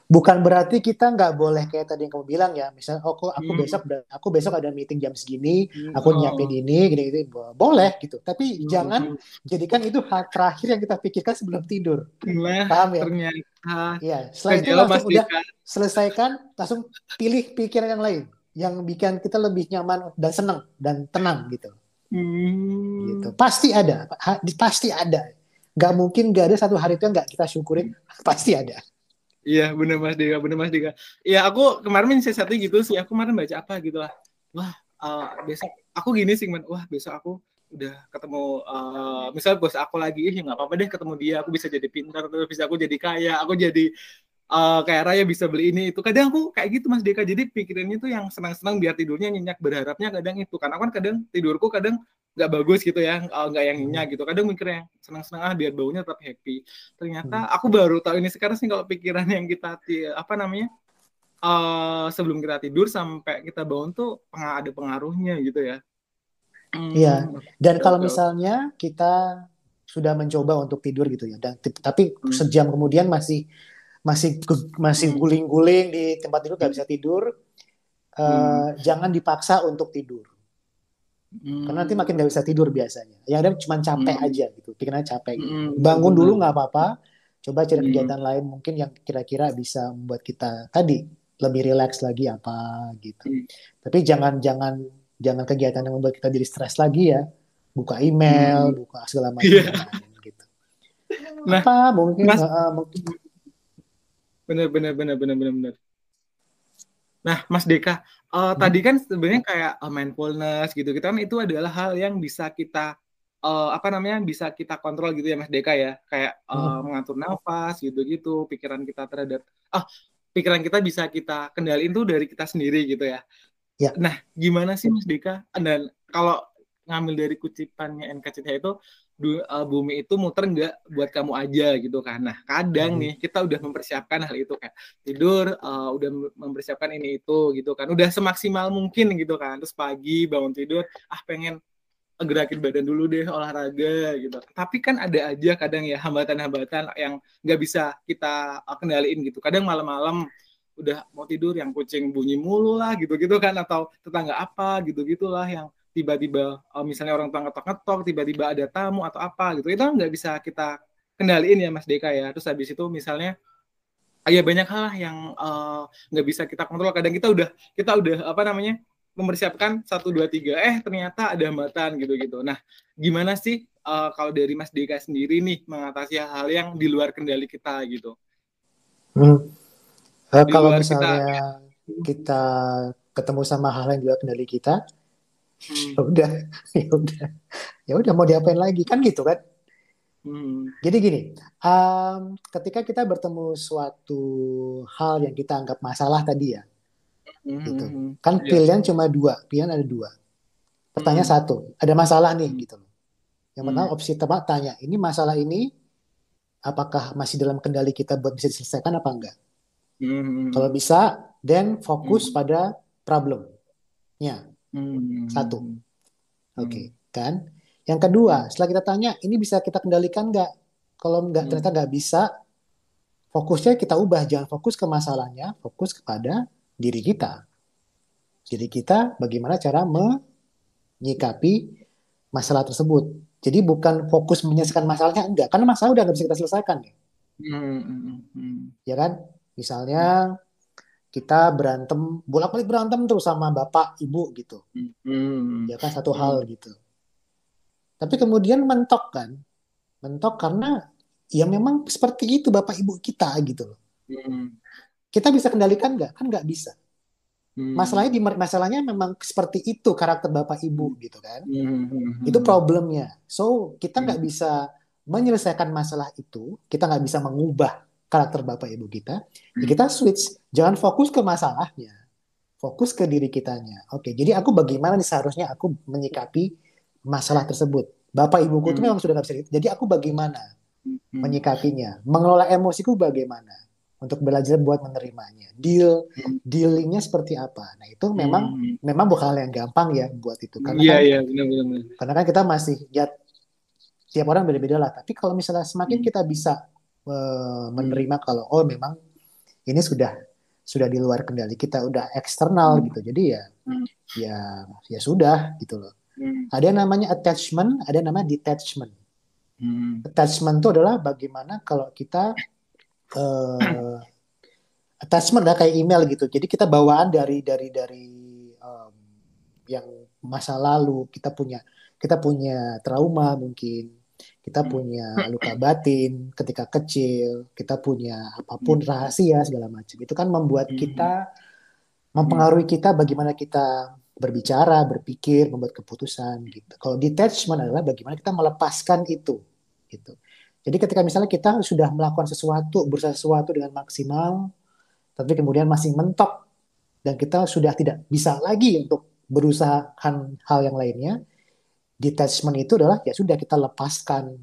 Bukan berarti kita nggak boleh kayak tadi yang kamu bilang ya. Misalnya oh kok aku Hmm. besok aku besok ada meeting jam segini Hmm, aku oh. nyiapin ini gini gini boleh gitu. Tapi Hmm, jangan jadikan itu hal terakhir yang kita pikirkan sebelum tidur. Nah paham ya? ternyata. Iya, setelah itu langsung udah Dika selesaikan, langsung pilih pikiran yang lain. Yang bikin kita lebih nyaman dan senang dan tenang gitu. Hmm. Gitu. Pasti ada, pasti ada. Gak mungkin gak ada satu hari itu yang gak kita syukurin, pasti ada. Iya bener Mas Dika, bener Mas Dika. Iya aku kemarin sih satu gitu sih, aku kemarin baca apa gitu lah. Wah eh, besok aku gini sih man, wah besok aku udah ketemu eh misal bos aku lagi, ih nggak apa-apa deh ketemu dia, aku bisa jadi pintar, terus bisa aku jadi kaya, aku jadi eh, kayak raya bisa beli ini itu. Kadang aku kayak gitu Mas Dika, jadi pikirannya tuh yang senang-senang biar tidurnya nyenyak, berharapnya kadang itu. Karena kan kadang tidurku kadang nggak bagus gitu ya, eh, nggak yang nyenyak gitu. Kadang mikirnya senang-senang ah biar baunya tetap happy ternyata aku baru tahu ini sekarang sih kalau pikiran yang kita apa namanya eh sebelum kita tidur sampai kita bangun tuh peng- ada pengaruhnya gitu ya. Hmm, Iya. Dan oke, kalau misalnya kita sudah mencoba untuk tidur gitu ya, dan tapi Hmm. sejam kemudian masih masih masih Hmm. guling-guling di tempat tidur nggak bisa tidur, eh, Hmm. jangan dipaksa untuk tidur. Hmm. Karena nanti makin nggak bisa tidur biasanya. Yang ada cuma capek Hmm. aja gitu, pikirannya capek. gitu. Hmm, Bangun dulu nggak apa-apa. Coba cari Hmm. kegiatan lain mungkin yang kira-kira bisa membuat kita tadi lebih rileks lagi apa gitu. Hmm. Tapi jangan jangan jangan kegiatan yang membuat kita jadi stres lagi ya. Buka email, buka segala macam lain, gitu. Nah, Apa mungkin Mas- uh, uh, mungkin Bener bener bener bener bener bener. Nah, Mas Deka, uh, hmm. tadi kan sebenarnya kayak uh, mindfulness gitu, kita kan itu adalah hal yang bisa kita uh, apa namanya bisa kita kontrol gitu ya Mas Deka ya, kayak uh, hmm. mengatur nafas gitu-gitu, pikiran kita terhadap ah pikiran kita bisa kita kendaliin tuh dari kita sendiri gitu ya. Ya. Nah, gimana sih Mas Deka? Dan kalau ngambil dari kutipannya NKCTH itu bumi itu muter nggak buat kamu aja gitu kan. Nah, kadang hmm. nih kita udah mempersiapkan hal itu kayak tidur uh, udah mempersiapkan ini itu gitu kan. Udah semaksimal mungkin gitu kan. Terus pagi bangun tidur ah pengen gerakin badan dulu deh olahraga gitu. Tapi kan ada aja kadang ya hambatan-hambatan yang nggak bisa kita uh, kendaliin gitu. Kadang malam-malam udah mau tidur yang kucing bunyi mulu lah gitu-gitu kan atau tetangga apa gitu-gitulah yang tiba-tiba uh, misalnya orang tua ngetok-ngetok tiba-tiba ada tamu atau apa gitu. Itu nggak bisa kita kendaliin ya Mas Deka ya. Terus habis itu misalnya ya banyak hal lah yang uh, nggak uh, bisa kita kontrol. Kadang kita udah kita udah apa namanya mempersiapkan satu dua tiga eh ternyata ada hambatan gitu gitu nah gimana sih uh, kalau dari Mas Deka sendiri nih mengatasi hal-hal yang di luar kendali kita gitu? Hmm. uh, kalau misalnya kita, kita ketemu sama hal yang di luar kendali kita hmm. ya udah ya udah ya udah mau diapain lagi kan gitu kan hmm. jadi gini um, ketika kita bertemu suatu hal yang kita anggap masalah tadi ya hmm. gitu kan yeah. pilihan cuma dua pilihan ada dua pertanyaan hmm. satu ada masalah nih gitu loh yang hmm. pertama opsi tepat tanya ini masalah ini apakah masih dalam kendali kita buat bisa diselesaikan apa enggak hmm. kalau bisa then fokus hmm. pada problemnya Hmm. Satu. Hmm. Oke, okay. kan? Yang kedua, setelah kita tanya, ini bisa kita kendalikan nggak? Kalau nggak hmm. ternyata nggak bisa, fokusnya kita ubah. Jangan fokus ke masalahnya, fokus kepada diri kita. Jadi kita bagaimana cara menyikapi masalah tersebut. Jadi bukan fokus menyelesaikan masalahnya, enggak. Karena masalah udah nggak bisa kita selesaikan. Ya, hmm. hmm, hmm. ya kan? Misalnya kita berantem bolak-balik berantem terus sama bapak ibu gitu hmm. ya kan satu hmm. hal gitu tapi kemudian mentok kan mentok karena ya memang seperti itu bapak ibu kita gitu loh hmm. kita bisa kendalikan nggak kan nggak bisa hmm. masalahnya di masalahnya memang seperti itu karakter bapak ibu hmm. gitu kan hmm. itu problemnya so kita nggak hmm. bisa menyelesaikan masalah itu kita nggak bisa mengubah karakter bapak ibu kita, ya kita switch. Jangan fokus ke masalahnya, fokus ke diri kitanya. Oke, jadi aku bagaimana nih seharusnya aku menyikapi masalah tersebut. Bapak ibuku itu hmm. memang sudah nggak bisa gitu. Jadi aku bagaimana hmm. menyikapinya, mengelola emosiku bagaimana untuk belajar buat menerimanya. Deal, hmm. dealingnya seperti apa. Nah itu memang hmm. memang bukan hal yang gampang ya buat itu. Karena yeah, kan, yeah, benar-benar. Karena kan kita masih ya tiap orang beda-beda lah. Tapi kalau misalnya semakin kita bisa menerima kalau oh memang ini sudah sudah di luar kendali kita udah eksternal hmm. gitu jadi ya hmm. ya ya sudah gitu loh hmm. ada yang namanya attachment ada yang namanya detachment hmm. attachment itu adalah bagaimana kalau kita uh, attachment adalah kayak email gitu jadi kita bawaan dari dari dari um, yang masa lalu kita punya kita punya trauma mungkin kita hmm. punya luka batin ketika kecil, kita punya apa pun hmm. rahasia segala macam. Itu kan membuat hmm. kita mempengaruhi kita bagaimana kita berbicara, berpikir, membuat keputusan gitu. Kalau detachment adalah bagaimana kita melepaskan itu gitu. Jadi ketika misalnya kita sudah melakukan sesuatu, berusaha sesuatu dengan maksimal, tapi kemudian masih mentok dan kita sudah tidak bisa lagi untuk berusaha hal yang lainnya, detachment itu adalah ya sudah kita lepaskan,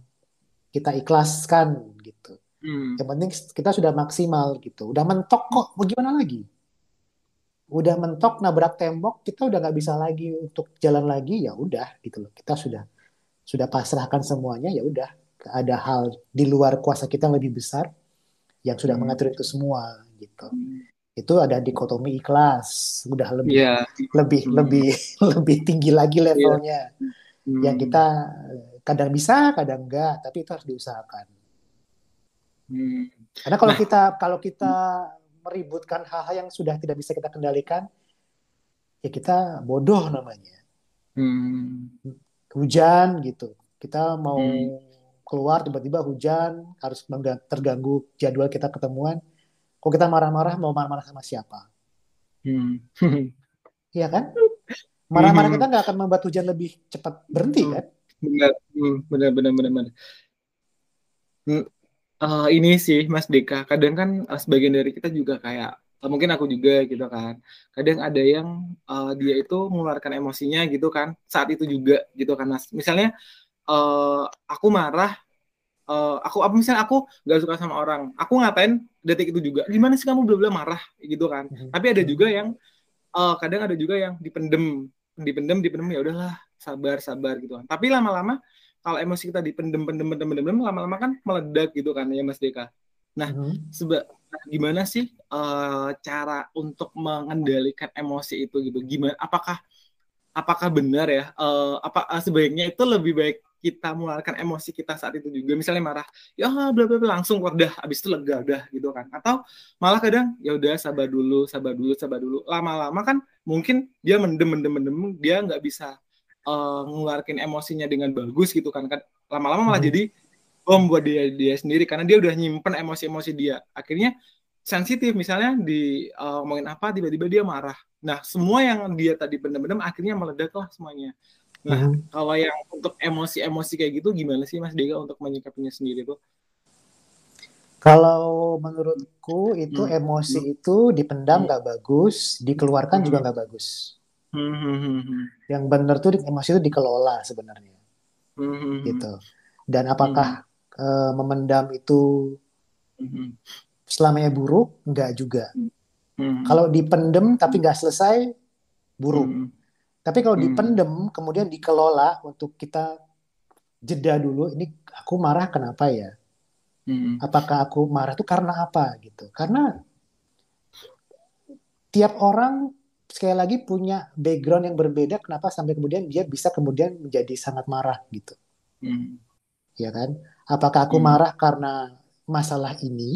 kita ikhlaskan gitu. Hmm. Yang penting kita sudah maksimal gitu. Udah mentok kok, mau gimana lagi? Udah mentok nabrak tembok, kita udah nggak bisa lagi untuk jalan lagi ya udah gitu loh. Kita sudah sudah pasrahkan semuanya ya udah. Ada hal di luar kuasa kita yang lebih besar yang sudah hmm. mengatur itu semua gitu. Hmm. Itu ada dikotomi ikhlas, udah lebih yeah. lebih hmm. lebih lebih tinggi lagi levelnya. Yeah hmm. yang kita kadang bisa kadang enggak tapi itu harus diusahakan hmm. karena kalau nah. kita kalau kita meributkan hal-hal yang sudah tidak bisa kita kendalikan ya kita bodoh namanya hmm. hujan gitu kita mau hmm. keluar tiba-tiba hujan harus terganggu jadwal kita ketemuan kok kita marah-marah mau marah-marah sama siapa Hmm. Iya kan? Marah-marah Hmm. kita nggak akan membuat hujan lebih cepat berhenti Hmm. kan? Benar, hmm, benar, benar, benar, benar. Hmm, eh, ini sih Mas Deka, kadang kan eh, sebagian dari kita juga kayak eh, mungkin aku juga gitu kan. Kadang ada yang eh, dia itu mengeluarkan emosinya gitu kan saat itu juga gitu kan Mas. Misalnya eh, aku marah, eh, aku apa misalnya aku nggak suka sama orang, aku ngatain detik itu juga. Gimana sih kamu belum marah gitu kan? Mhm. Tapi ada juga yang eh, kadang ada juga yang dipendem, dipendem, dipendem ya udahlah sabar, sabar gitu kan. Tapi lama-lama kalau emosi kita dipendem, pendem, pendem, pendem, pendem, lama-lama kan meledak gitu kan ya Mas Deka. Nah, Mhm. seba nah, gimana sih eh, cara untuk mengendalikan emosi itu gitu? Gimana? Apakah apakah benar ya? eh, apa eh, sebaiknya itu lebih baik kita mengeluarkan emosi kita saat itu juga. Misalnya marah ya bla bla bla langsung udah habis itu lega udah gitu kan. Atau malah kadang ya udah sabar dulu sabar dulu sabar dulu. Lama-lama kan mungkin dia mendem mendem mendem dia nggak bisa ngeluarin emosinya dengan bagus gitu kan. Kan lama-lama malah Mhm. jadi bom buat dia dia sendiri karena dia udah nyimpen emosi-emosi dia. Akhirnya sensitif misalnya di eh, ngomongin apa tiba-tiba dia marah. Nah semua yang dia tadi pendem-pendem akhirnya meledak lah semuanya nah Mhm. kalau yang untuk emosi-emosi kayak gitu gimana sih Mas Dega untuk menyikapinya sendiri tuh Kalau menurutku itu Hmm. emosi itu dipendam Hmm. nggak bagus, dikeluarkan Hmm. juga nggak bagus. Hmm, hmm, hmm, hmm. Yang benar tuh emosi itu dikelola sebenarnya, Hmm, hmm, hmm. gitu. Dan apakah eh, memendam itu Hmm, selamanya buruk? Nggak juga. hmm. Kalau dipendem tapi nggak selesai, buruk. Hmm, Tapi kalau Hmm. dipendem kemudian dikelola untuk kita jeda dulu. Ini aku marah kenapa ya? hmm, Apakah aku marah itu karena apa gitu? Karena tiap orang sekali lagi punya background yang berbeda. Kenapa sampai kemudian dia bisa kemudian menjadi sangat marah gitu, hmm, ya kan? Apakah aku Hmm. marah karena masalah ini,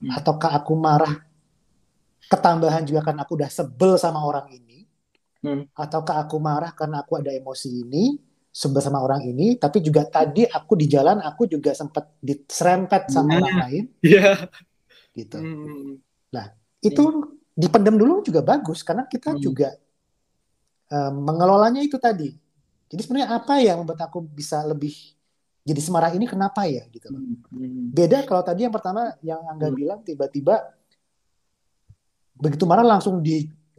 Hmm. ataukah aku marah ketambahan juga karena aku udah sebel sama orang ini, Hmm. ataukah aku marah karena aku ada emosi ini, sebel sama orang ini, tapi juga tadi aku di jalan aku juga sempat diserempet sama Nah. orang lain, Iya. gitu. Hmm, itu dipendam dulu juga bagus karena kita Hmm. juga eh, mengelolanya itu tadi. Jadi sebenarnya apa yang membuat aku bisa lebih jadi semarah ini kenapa ya gitu loh. hmm, hmm. Beda kalau tadi yang pertama yang Angga Hmm. bilang tiba-tiba begitu marah langsung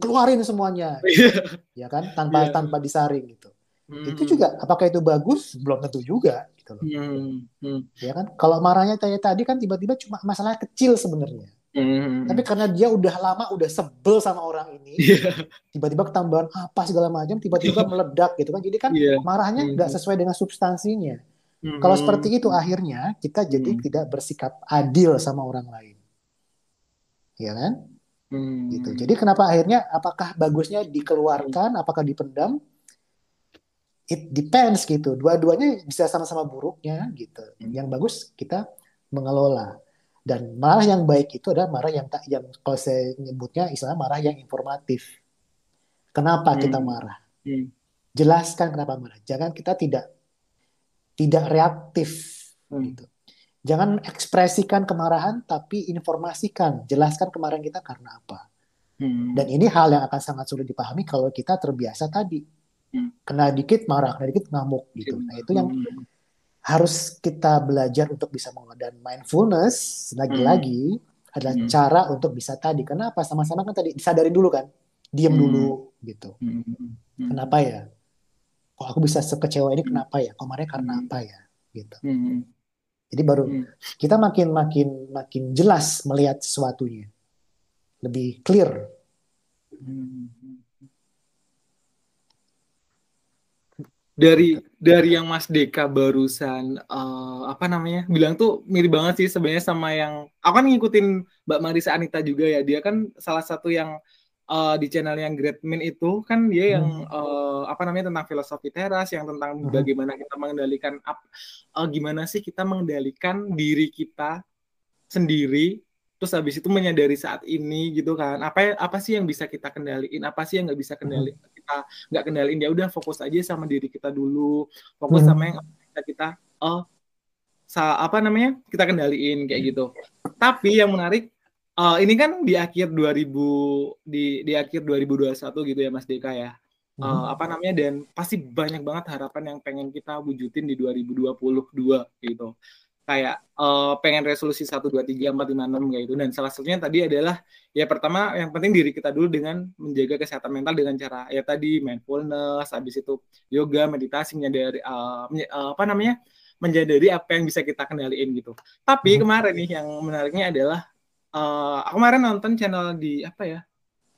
dikeluarin semuanya, Iya. ya kan tanpa Iya. tanpa disaring gitu. Hmm, Itu juga apakah itu bagus? Belum tentu juga gitu loh. hmm, hmm, Ya kan? Kalau marahnya kayak tadi kan tiba-tiba cuma masalah kecil sebenarnya. hmm. Tapi karena dia udah lama udah sebel sama orang ini, Iya. tiba-tiba ketambahan apa segala macam tiba-tiba meledak gitu kan jadi kan Iya. marahnya Hmm. nggak sesuai dengan substansinya Hmm. kalau seperti itu akhirnya kita jadi Hmm. tidak bersikap adil sama orang lain ya kan Hmm. gitu jadi kenapa akhirnya apakah bagusnya dikeluarkan apakah dipendam it depends gitu dua-duanya bisa sama-sama buruknya gitu Hmm. yang bagus kita mengelola dan marah yang baik itu adalah marah yang tak yang kalau saya nyebutnya istilah marah yang informatif kenapa kita Hmm. marah Hmm. jelaskan kenapa marah. Jangan kita tidak tidak reaktif Hmm. gitu. Jangan ekspresikan kemarahan tapi informasikan, jelaskan kemarahan kita karena apa. Hmm. Dan ini hal yang akan sangat sulit dipahami kalau kita terbiasa tadi. Hmm. Kena dikit marah, kena dikit ngamuk gitu. Nah, itu yang Hmm. harus kita belajar untuk bisa mengelola dan mindfulness lagi-lagi adalah Hmm. cara untuk bisa tadi. Kenapa? Sama-sama kan tadi disadarin dulu kan. Diam Hmm. dulu gitu. Hmm. Hmm. Kenapa ya? Kok aku bisa sekecewa ini kenapa ya? Marahnya karena Hmm. apa ya? Gitu. Hmm. Jadi baru Hmm. kita makin makin makin jelas melihat sesuatunya. Lebih clear. Hmm. Dari dari yang Mas Deka barusan eh, apa namanya bilang tuh mirip banget sih sebenarnya sama yang aku kan ngikutin Mbak Marisa Anita juga ya dia kan salah satu yang eh, di channel yang Great Men itu kan dia yang eh, apa namanya tentang filosofi teras yang tentang Hmm. bagaimana kita mengendalikan ap- eh, gimana sih kita mengendalikan diri kita sendiri terus habis itu menyadari saat ini gitu kan. Apa apa sih yang bisa kita kendaliin apa sih yang nggak bisa kendali kita nggak kendaliin? Ya udah fokus aja sama diri kita dulu fokus Hmm. sama yang bisa kita oh sa apa namanya kita kendaliin kayak gitu. Tapi yang menarik uh, ini kan di akhir 2000 di di akhir 2021 gitu ya Mas Deka ya. Uh, apa namanya dan pasti banyak banget harapan yang pengen kita wujudin di 2022 gitu. Kayak uh, pengen resolusi 1 2 3 4 5 6 kayak gitu dan salah satunya tadi adalah ya pertama yang penting diri kita dulu dengan menjaga kesehatan mental dengan cara ya tadi mindfulness, habis itu yoga, meditasi menyadari uh, uh, apa namanya? menjadari apa yang bisa kita kendaliin gitu. Tapi hmm. kemarin nih yang menariknya adalah uh, aku kemarin nonton channel di apa ya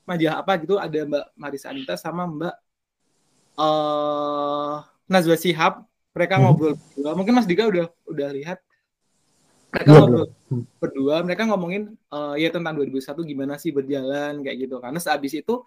majalah apa gitu ada Mbak Marisa Anita sama Mbak uh, Najwa Sihab mereka hmm. ngobrol berdua. Mungkin Mas Dika udah udah lihat. Mereka ya, ngobrol hmm. berdua. Mereka ngomongin uh, ya tentang 2001 gimana sih berjalan kayak gitu karena sehabis itu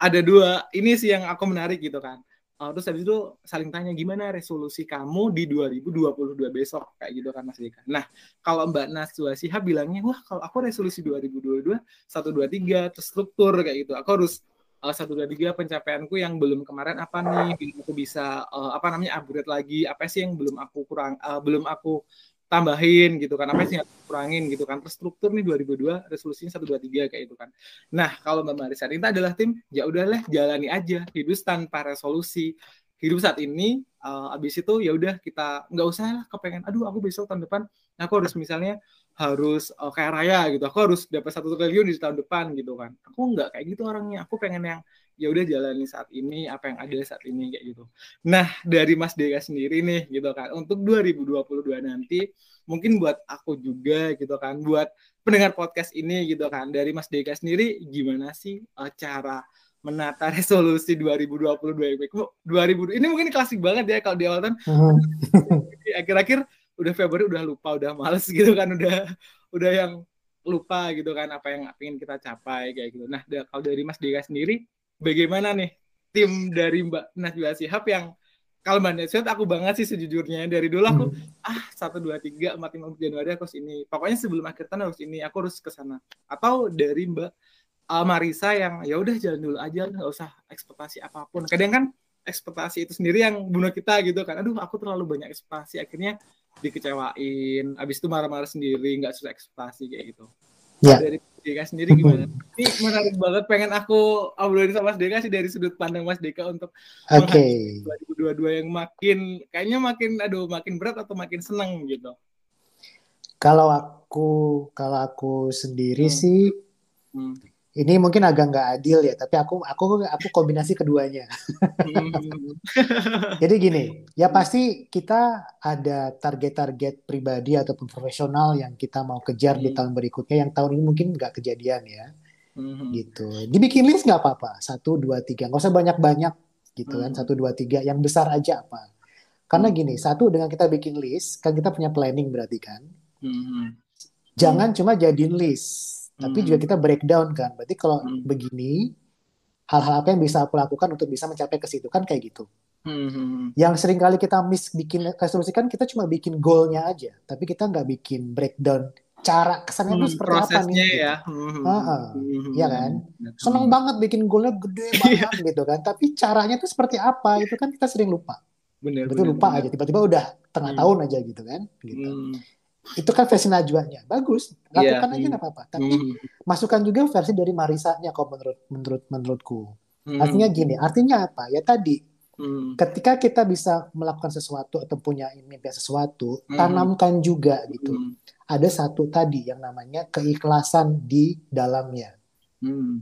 ada dua ini sih yang aku menarik gitu kan uh, terus habis itu saling tanya gimana resolusi kamu di 2022 besok kayak gitu kan Mas Dika. Nah, kalau Mbak Naswa Sihab bilangnya, wah kalau aku resolusi 2022 1 2 3 terstruktur kayak gitu. Aku harus uh, dua tiga pencapaianku yang belum kemarin apa nih aku bisa uh, apa namanya upgrade lagi apa sih yang belum aku kurang uh, belum aku tambahin gitu kan apa sih yang kurangin gitu kan. Terstruktur nih 2002 resolusinya satu dua tiga kayak itu kan. Nah kalau mbak Marisa ini adalah tim ya udahlah jalani aja. Hidup tanpa resolusi. Hidup saat ini uh, abis itu ya udah kita nggak usah lah kepengen aduh aku besok tahun depan aku harus misalnya harus uh, kayak raya gitu. Aku harus dapat satu triliun di tahun depan gitu kan. Aku nggak kayak gitu orangnya. Aku pengen yang ya udah jalani saat ini apa yang ada saat ini kayak gitu. Nah dari Mas Deka sendiri nih gitu kan. Untuk 2022 nanti mungkin buat aku juga gitu kan. Buat pendengar podcast ini gitu kan. Dari Mas Deka sendiri gimana sih uh, cara menata resolusi 2022 2000 ini? Mungkin klasik banget ya kalau di awal kan. Uh-huh. akhir-akhir udah Februari udah lupa udah males gitu kan. Udah udah yang lupa gitu kan apa yang ingin kita capai kayak gitu. Nah kalau dari Mas Dika sendiri bagaimana nih tim dari Mbak Najwa Sihab yang kalau Mbak Najwa aku banget sih sejujurnya. Dari dulu aku hmm. ah satu dua tiga empat lima Januari aku harus ini pokoknya sebelum akhir tahun harus ini aku harus ke sana. Atau dari Mbak uh, Marisa yang ya udah jalan dulu aja nggak usah ekspektasi apa pun. Kadang kan ekspektasi itu sendiri yang bunuh kita gitu kan. Aduh aku terlalu banyak ekspektasi. Akhirnya dikecewain. Abis itu marah-marah sendiri nggak sesuai ekspektasi kayak gitu ya. dari Deka sendiri gimana ini menarik banget pengen aku obrolin sama Mas Deka sih dari sudut pandang Mas Deka untuk okay. 2022 yang makin kayaknya makin aduh makin berat atau makin seneng gitu kalau aku kalau aku sendiri hmm. sih hmm ini mungkin agak nggak adil ya, tapi aku aku aku kombinasi keduanya. Jadi gini, ya pasti kita ada target-target pribadi ataupun profesional yang kita mau kejar di hmm. tahun berikutnya, yang tahun ini mungkin nggak kejadian ya, hmm. gitu. Dibikin list nggak apa-apa, satu dua tiga, nggak usah banyak-banyak gitu kan, hmm. satu dua tiga, yang besar aja apa? Karena gini, satu dengan kita bikin list, kan kita punya planning berarti kan. Jangan cuma jadiin list tapi hmm. juga kita breakdown kan. Berarti kalau hmm. begini, hal-hal apa yang bisa aku lakukan untuk bisa mencapai ke situ kan kayak gitu. Hmm. Yang sering kali kita miss bikin resolusi kan kita cuma bikin goalnya aja, tapi kita nggak bikin breakdown cara kesannya hmm, itu seperti apa nih? ya. Gitu. Hmm. Uh -uh. Hmm. Ya kan? Seneng hmm. banget bikin goalnya gede banget gitu kan, tapi caranya itu seperti apa itu kan kita sering lupa. Bener, Betul lupa bener. aja tiba-tiba udah tengah hmm. tahun aja gitu kan gitu. Hmm itu kan versi Najwanya bagus lakukan yeah. aja nggak apa-apa tapi mm. masukkan juga versi dari Marisanya kok menurut menurut menurutku mm. artinya gini artinya apa ya tadi mm. ketika kita bisa melakukan sesuatu atau punya mimpi sesuatu mm. tanamkan juga gitu mm. ada satu tadi yang namanya keikhlasan di dalamnya mm.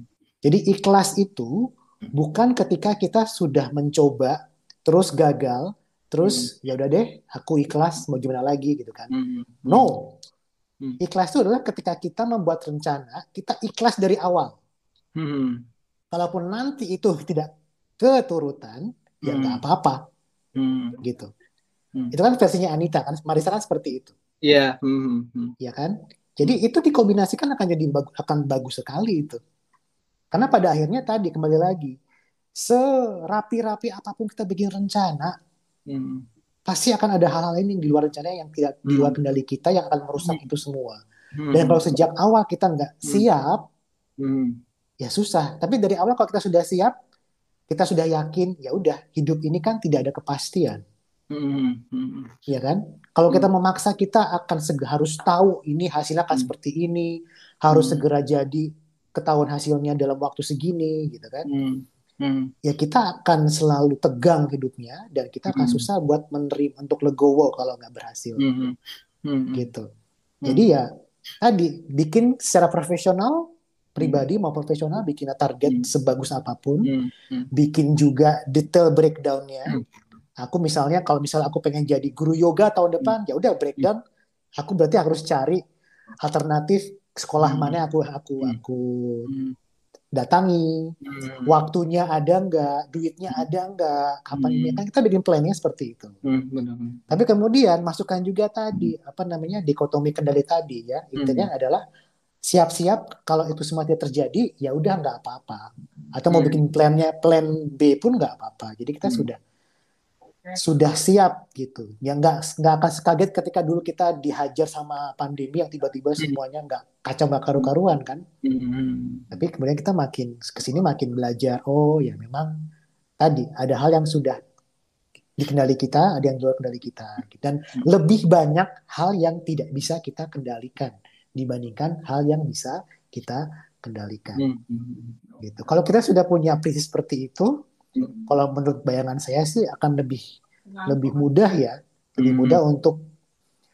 jadi ikhlas itu bukan ketika kita sudah mencoba terus gagal terus hmm. ya udah deh aku ikhlas mau gimana lagi gitu kan hmm. no hmm. ikhlas itu adalah ketika kita membuat rencana kita ikhlas dari awal hmm. kalaupun nanti itu tidak keturutan hmm. ya nggak hmm. apa-apa hmm. gitu hmm. itu kan versinya Anita kan Marisa kan seperti itu iya yeah. hmm. hmm. ya kan jadi itu dikombinasikan akan jadi akan bagus sekali itu karena pada akhirnya tadi kembali lagi serapi-rapi apa pun kita bikin rencana Hmm. Pasti akan ada hal-hal lain yang di luar rencana yang tidak hmm. di luar hmm. kendali kita yang akan merusak hmm. itu semua. Hmm. Dan kalau sejak awal kita nggak hmm. siap, hmm. ya susah. Tapi dari awal kalau kita sudah siap, kita sudah yakin, ya udah hidup ini kan tidak ada kepastian. Hmm. Hmm. Ya kan? Kalau kita hmm. memaksa kita akan harus tahu ini hasilnya akan hmm. seperti ini. harus Hmm. segera jadi ketahuan hasilnya dalam waktu segini gitu kan Hmm. Hmm. ya kita akan selalu tegang hidupnya dan kita akan Hmm. susah buat menerima untuk legowo kalau nggak berhasil Hmm. Hmm. gitu jadi ya tadi bikin secara profesional pribadi mau profesional bikin target Hmm. sebagus apa pun Hmm. Hmm. bikin juga detail breakdownnya Hmm. aku misalnya kalau misalnya aku pengen jadi guru yoga tahun depan ya udah breakdown aku berarti harus cari alternatif sekolah Hmm. mana aku aku Hmm. aku Hmm. Datangi Hmm. waktunya ada nggak duitnya ada nggak kapan ini Hmm. kan kita bikin plannya seperti itu Hmm. Benar. benar. tapi kemudian masukkan juga tadi apa namanya dikotomi kendali tadi ya intinya adalah siap-siap kalau itu semua tidak terjadi ya udah nggak apa-apa atau mau Hmm. bikin plannya plan B pun nggak apa-apa jadi kita Hmm. sudah sudah siap gitu ya nggak nggak akan kaget ketika dulu kita dihajar sama pandemi yang tiba-tiba semuanya nggak kacau nggak karu-karuan kan Hmm. tapi kemudian kita makin ke sini makin belajar oh ya memang tadi ada hal yang sudah dikendali kita ada yang di luar kendali kita dan lebih banyak hal yang tidak bisa kita kendalikan dibandingkan hal yang bisa kita kendalikan Hmm. gitu kalau kita sudah punya prinsip seperti itu Hmm. Kalau menurut bayangan saya sih akan lebih lebih mudah ya lebih Hmm. mudah untuk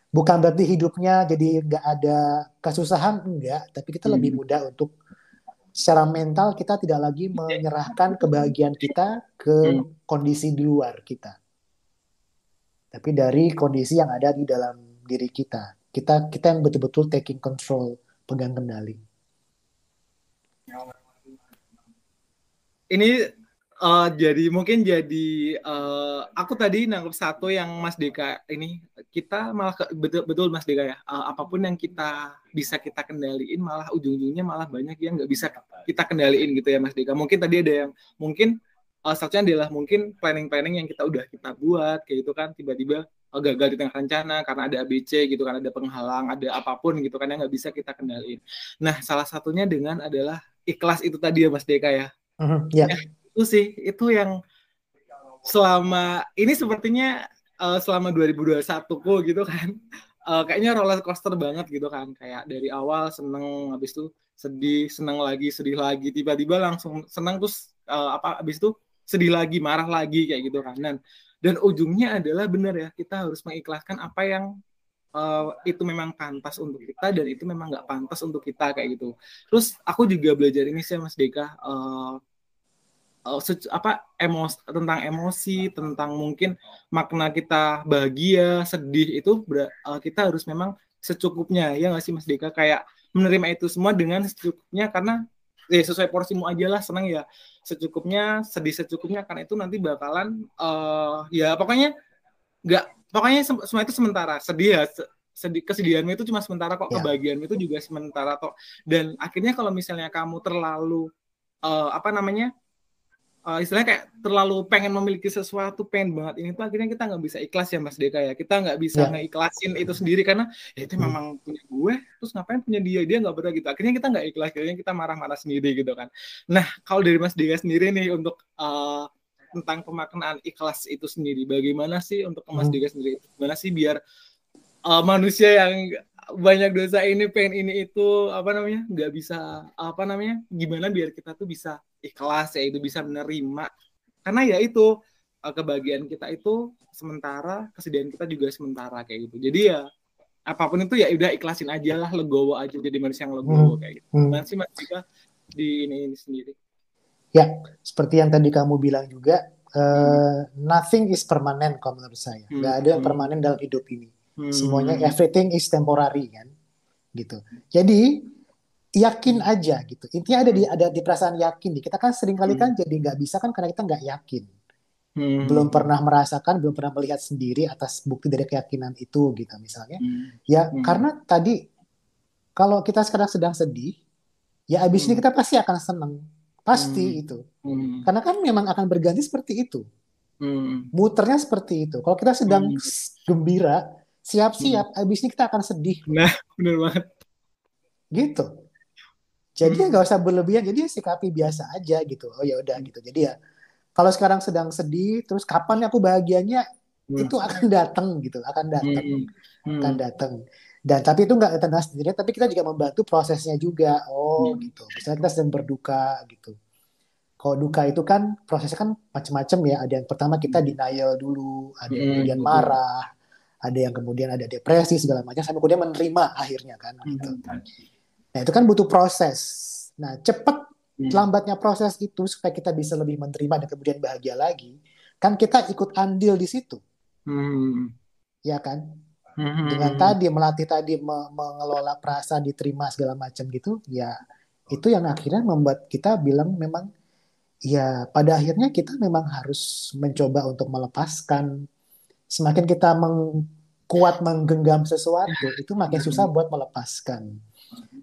bukan berarti hidupnya jadi nggak ada kesusahan enggak tapi kita lebih Hmm. mudah untuk secara mental kita tidak lagi menyerahkan kebahagiaan kita ke Hmm. kondisi di luar kita tapi dari kondisi yang ada di dalam diri kita kita kita yang betul-betul taking control pegang kendali ini eh, jadi mungkin jadi eh, aku tadi nangkep satu yang Mas Deka ini kita malah ke- betul betul Mas Deka ya. Eh, apa pun yang kita bisa kita kendaliin malah ujung-ujungnya malah banyak yang nggak bisa kita kendaliin gitu ya Mas Deka. Mungkin tadi ada yang mungkin eh, satunya adalah mungkin planning-planning yang kita udah kita buat kayak gitu kan. Tiba-tiba eh, gagal di tengah rencana karena ada ABC gitu kan ada penghalang ada apa pun gitu kan yang nggak bisa kita kendaliin. Nah salah satunya dengan adalah ikhlas itu tadi ya Mas Deka ya. Mhm, ya itu sih itu yang selama ini sepertinya eh, selama 2021 ku gitu kan. Eh, kayaknya roller coaster banget gitu kan. Kayak dari awal seneng habis itu sedih seneng lagi sedih lagi. Tiba-tiba langsung seneng terus eh, apa habis itu sedih lagi marah lagi kayak gitu kan. Dan dan ujungnya adalah benar ya kita harus mengikhlaskan apa yang eh, itu memang pantas untuk kita dan itu memang nggak pantas untuk kita kayak gitu. Terus aku juga belajar ini sih Mas Deka. Eh, sec- apa emos tentang emosi tentang mungkin makna kita bahagia sedih itu eh, kita harus memang secukupnya. Ya nggak sih Mas Deka kayak menerima itu semua dengan secukupnya karena ya sesuai porsimu aja lah senang ya. Secukupnya sedih secukupnya karena itu nanti bakalan eh ya pokoknya nggak pokoknya sem- semua itu sementara. Sedih ya se- sedih kesedihanmu itu cuma sementara kok Ya. kebahagiaanmu itu juga sementara kok. Dan akhirnya kalau misalnya kamu terlalu eh, apa namanya eh, istilahnya kayak terlalu pengen memiliki sesuatu pengen banget ini tuh akhirnya kita nggak bisa ikhlas ya Mas Deka ya kita nggak bisa Ya. ngeikhlasin itu sendiri karena ya itu Hmm. memang punya gue terus ngapain punya dia dia nggak pernah gitu akhirnya kita nggak ikhlas akhirnya kita marah-marah sendiri gitu kan nah kalau dari Mas Deka sendiri nih untuk eh, tentang pemaknaan ikhlas itu sendiri bagaimana sih untuk Mas Hmm. Deka sendiri gimana sih biar eh, manusia yang banyak dosa ini pengen ini itu apa namanya nggak bisa apa namanya gimana biar kita tuh bisa ikhlas ya itu bisa menerima karena ya itu eh, kebahagiaan kita itu sementara kesedihan kita juga sementara kayak gitu jadi ya apa pun itu ya udah ikhlasin aja lah legowo aja jadi manusia yang legowo kayak gitu Hmm. gimana sih mas Dika di ini, ini sendiri seperti yang tadi kamu bilang juga eh, nothing is permanent kalau menurut saya Hmm. nggak ada yang Hmm. permanen dalam hidup ini Hmm. semuanya everything is temporary kan gitu jadi yakin aja gitu intinya ada di ada di perasaan yakin nih kita kan sering kali kan jadi nggak bisa kan karena kita nggak yakin Hmm. belum pernah merasakan belum pernah melihat sendiri atas bukti dari keyakinan itu gitu misalnya Hmm. ya Hmm. karena tadi kalau kita sekarang sedang sedih ya abis ini Hmm. kita pasti akan seneng pasti Hmm. itu Hmm. karena kan memang akan berganti seperti itu Hmm. muternya seperti itu kalau kita sedang Hmm. gembira siap-siap abis ini kita akan sedih bener banget gitu jadi ya Hmm. nggak usah berlebihan jadi ya sikapi biasa aja gitu oh ya udah gitu jadi ya kalau sekarang sedang sedih terus kapan aku bahagianya Hmm. itu akan datang gitu akan datang Hmm. Hmm. akan datang Dan tapi itu nggak tenang sendiri, tapi kita juga membantu prosesnya juga. Oh gitu. Misalnya kita sedang berduka gitu. Kalau duka itu kan prosesnya kan macam-macam ya. Ada yang pertama kita denial dulu, ada yang Hmm, kemudian marah, ada yang kemudian ada depresi segala macam, sampai kemudian menerima akhirnya kan. Gitu. Nah itu kan butuh proses. Nah cepat Hmm. lambatnya proses itu supaya kita bisa lebih menerima dan kemudian bahagia lagi, kan kita ikut andil di situ, Hmm. ya kan? Hmm. Dengan tadi melatih tadi me- mengelola perasaan diterima segala macam gitu, ya itu yang akhirnya membuat kita bilang memang ya pada akhirnya kita memang harus mencoba untuk melepaskan. Semakin kita meng- kuat menggenggam sesuatu, itu makin susah buat melepaskan.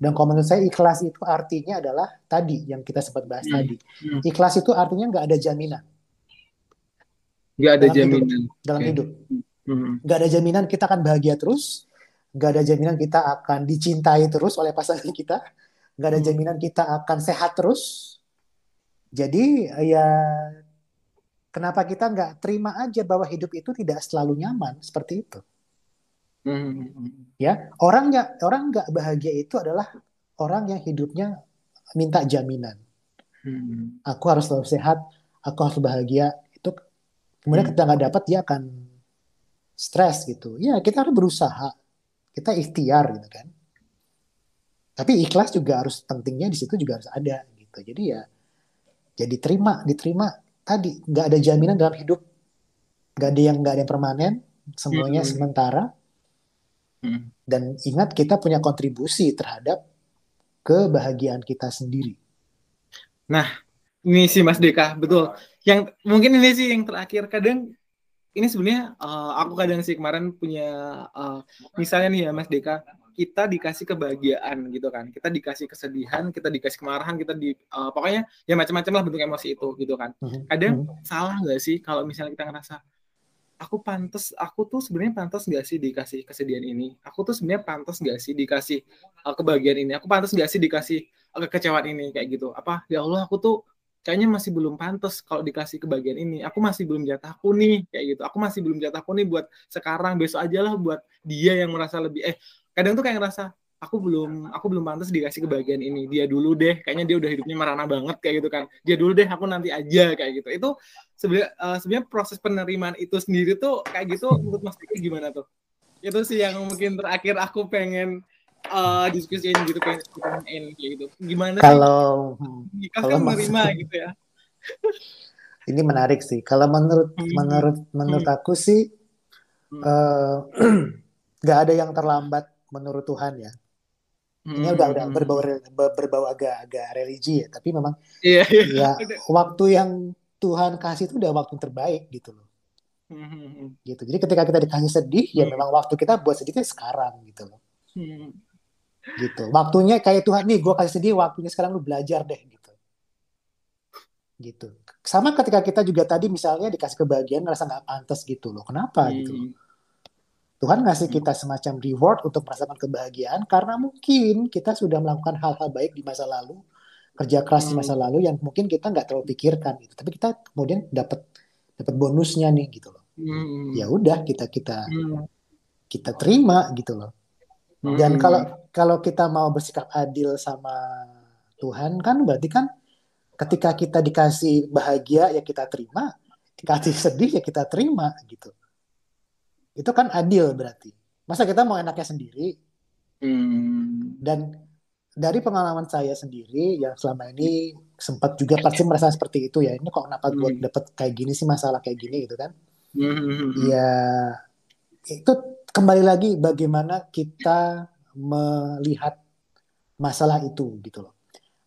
Dan kalau menurut saya ikhlas itu artinya adalah tadi yang kita sempat bahas Hmm. tadi. Hmm. Ikhlas itu artinya nggak ada jaminan Nggak ada dalam hidup. jaminan. dalam Oke. hidup. Hmm. Nggak ada jaminan kita akan bahagia terus, nggak ada jaminan kita akan dicintai terus oleh pasangan kita, nggak ada Hmm. jaminan kita akan sehat terus. Jadi ya kenapa kita nggak terima aja bahwa hidup itu tidak selalu nyaman seperti itu? Hmm. Ya orang ya orang nggak bahagia itu adalah orang yang hidupnya minta jaminan. Hmm. Aku harus selalu sehat, aku harus bahagia. Itu kemudian Hmm. kita nggak dapat dia akan stres gitu. Ya kita harus berusaha, kita ikhtiar gitu kan. Tapi ikhlas juga harus pentingnya di situ juga harus ada gitu. Jadi ya jadi terima, diterima tadi nggak ada jaminan dalam hidup, nggak ada yang nggak ada yang permanen, semuanya Hmm. sementara. Hmm. Dan ingat kita punya kontribusi terhadap kebahagiaan kita sendiri. Ini sih Mas Deka, betul. Yang mungkin ini sih yang terakhir kadang ini sebenarnya eh, aku kadang sih kemarin punya eh, misalnya nih ya Mas Deka, kita dikasih kebahagiaan gitu kan, kita dikasih kesedihan, kita dikasih kemarahan, kita di eh, pokoknya ya macam-macam lah bentuk emosi itu gitu kan. Mhm. Kadang Mhm. salah nggak sih kalau misalnya kita ngerasa aku pantas, aku tuh sebenarnya pantas nggak sih dikasih kesedihan ini? Aku tuh sebenarnya pantas nggak sih dikasih eh, kebahagiaan ini? Aku pantas nggak sih dikasih eh, kekecewaan ini kayak gitu? Apa ya Allah aku tuh kayaknya masih belum pantas kalau dikasih kebahagiaan ini. Aku masih belum jatahku nih kayak gitu. Aku masih belum jatahku nih buat sekarang, besok aja lah buat dia yang merasa lebih eh kadang tuh kayak ngerasa aku belum aku belum pantas dikasih kebahagiaan ini. Dia dulu deh, kayaknya dia udah hidupnya merana banget kayak gitu kan. Dia dulu deh, aku nanti aja kayak gitu. Itu sebenarnya eh, sebenarnya proses penerimaan itu sendiri tuh kayak gitu menurut Mas Diki gimana tuh? Itu sih yang mungkin terakhir aku pengen eh diskusiin gitu pengen kayak gitu. Gimana sih Kalau hmm, nikah kalau kan menerima gitu ya? ini menarik sih. Kalau menurut Hmm. menurut menurut aku sih Hmm. eh, nggak ada yang terlambat menurut Tuhan ya. Ini Hmm. udah udah berbau berbau agak-agak religi ya. Tapi memang Iya, iya. ya waktu yang Tuhan kasih itu udah waktu yang terbaik gitu loh. Hmm. Gitu. Jadi ketika kita dikasih sedih, ya Hmm. memang waktu kita buat sedihnya sekarang gitu loh. Hmm. Gitu. Waktunya kayak Tuhan nih, gue kasih sedih, waktunya sekarang lu belajar deh gitu. Gitu. Sama ketika kita juga tadi misalnya dikasih kebahagiaan ngerasa nggak pantas gitu loh. Kenapa gitu loh. Hmm. Tuhan ngasih kita semacam reward untuk merasakan kebahagiaan karena mungkin kita sudah melakukan hal-hal baik di masa lalu, kerja keras di Hmm. masa lalu yang mungkin kita nggak terlalu pikirkan gitu. Tapi kita kemudian dapat dapat bonusnya nih gitu loh. Hmm. Ya udah kita kita Hmm. kita terima gitu loh. Hmm. Dan kalau kalau kita mau bersikap adil sama Tuhan kan berarti kan ketika kita dikasih bahagia ya kita terima, dikasih sedih ya kita terima gitu. Itu kan adil berarti. Masa kita mau enaknya sendiri? Hmm. Dan dari pengalaman saya sendiri yang selama ini sempat juga pasti merasa seperti itu ya. Ini kok kenapa gue Hmm. dapet kayak gini sih masalah kayak gini gitu kan? Hmm. Ya itu kembali lagi bagaimana kita melihat masalah itu gitu loh.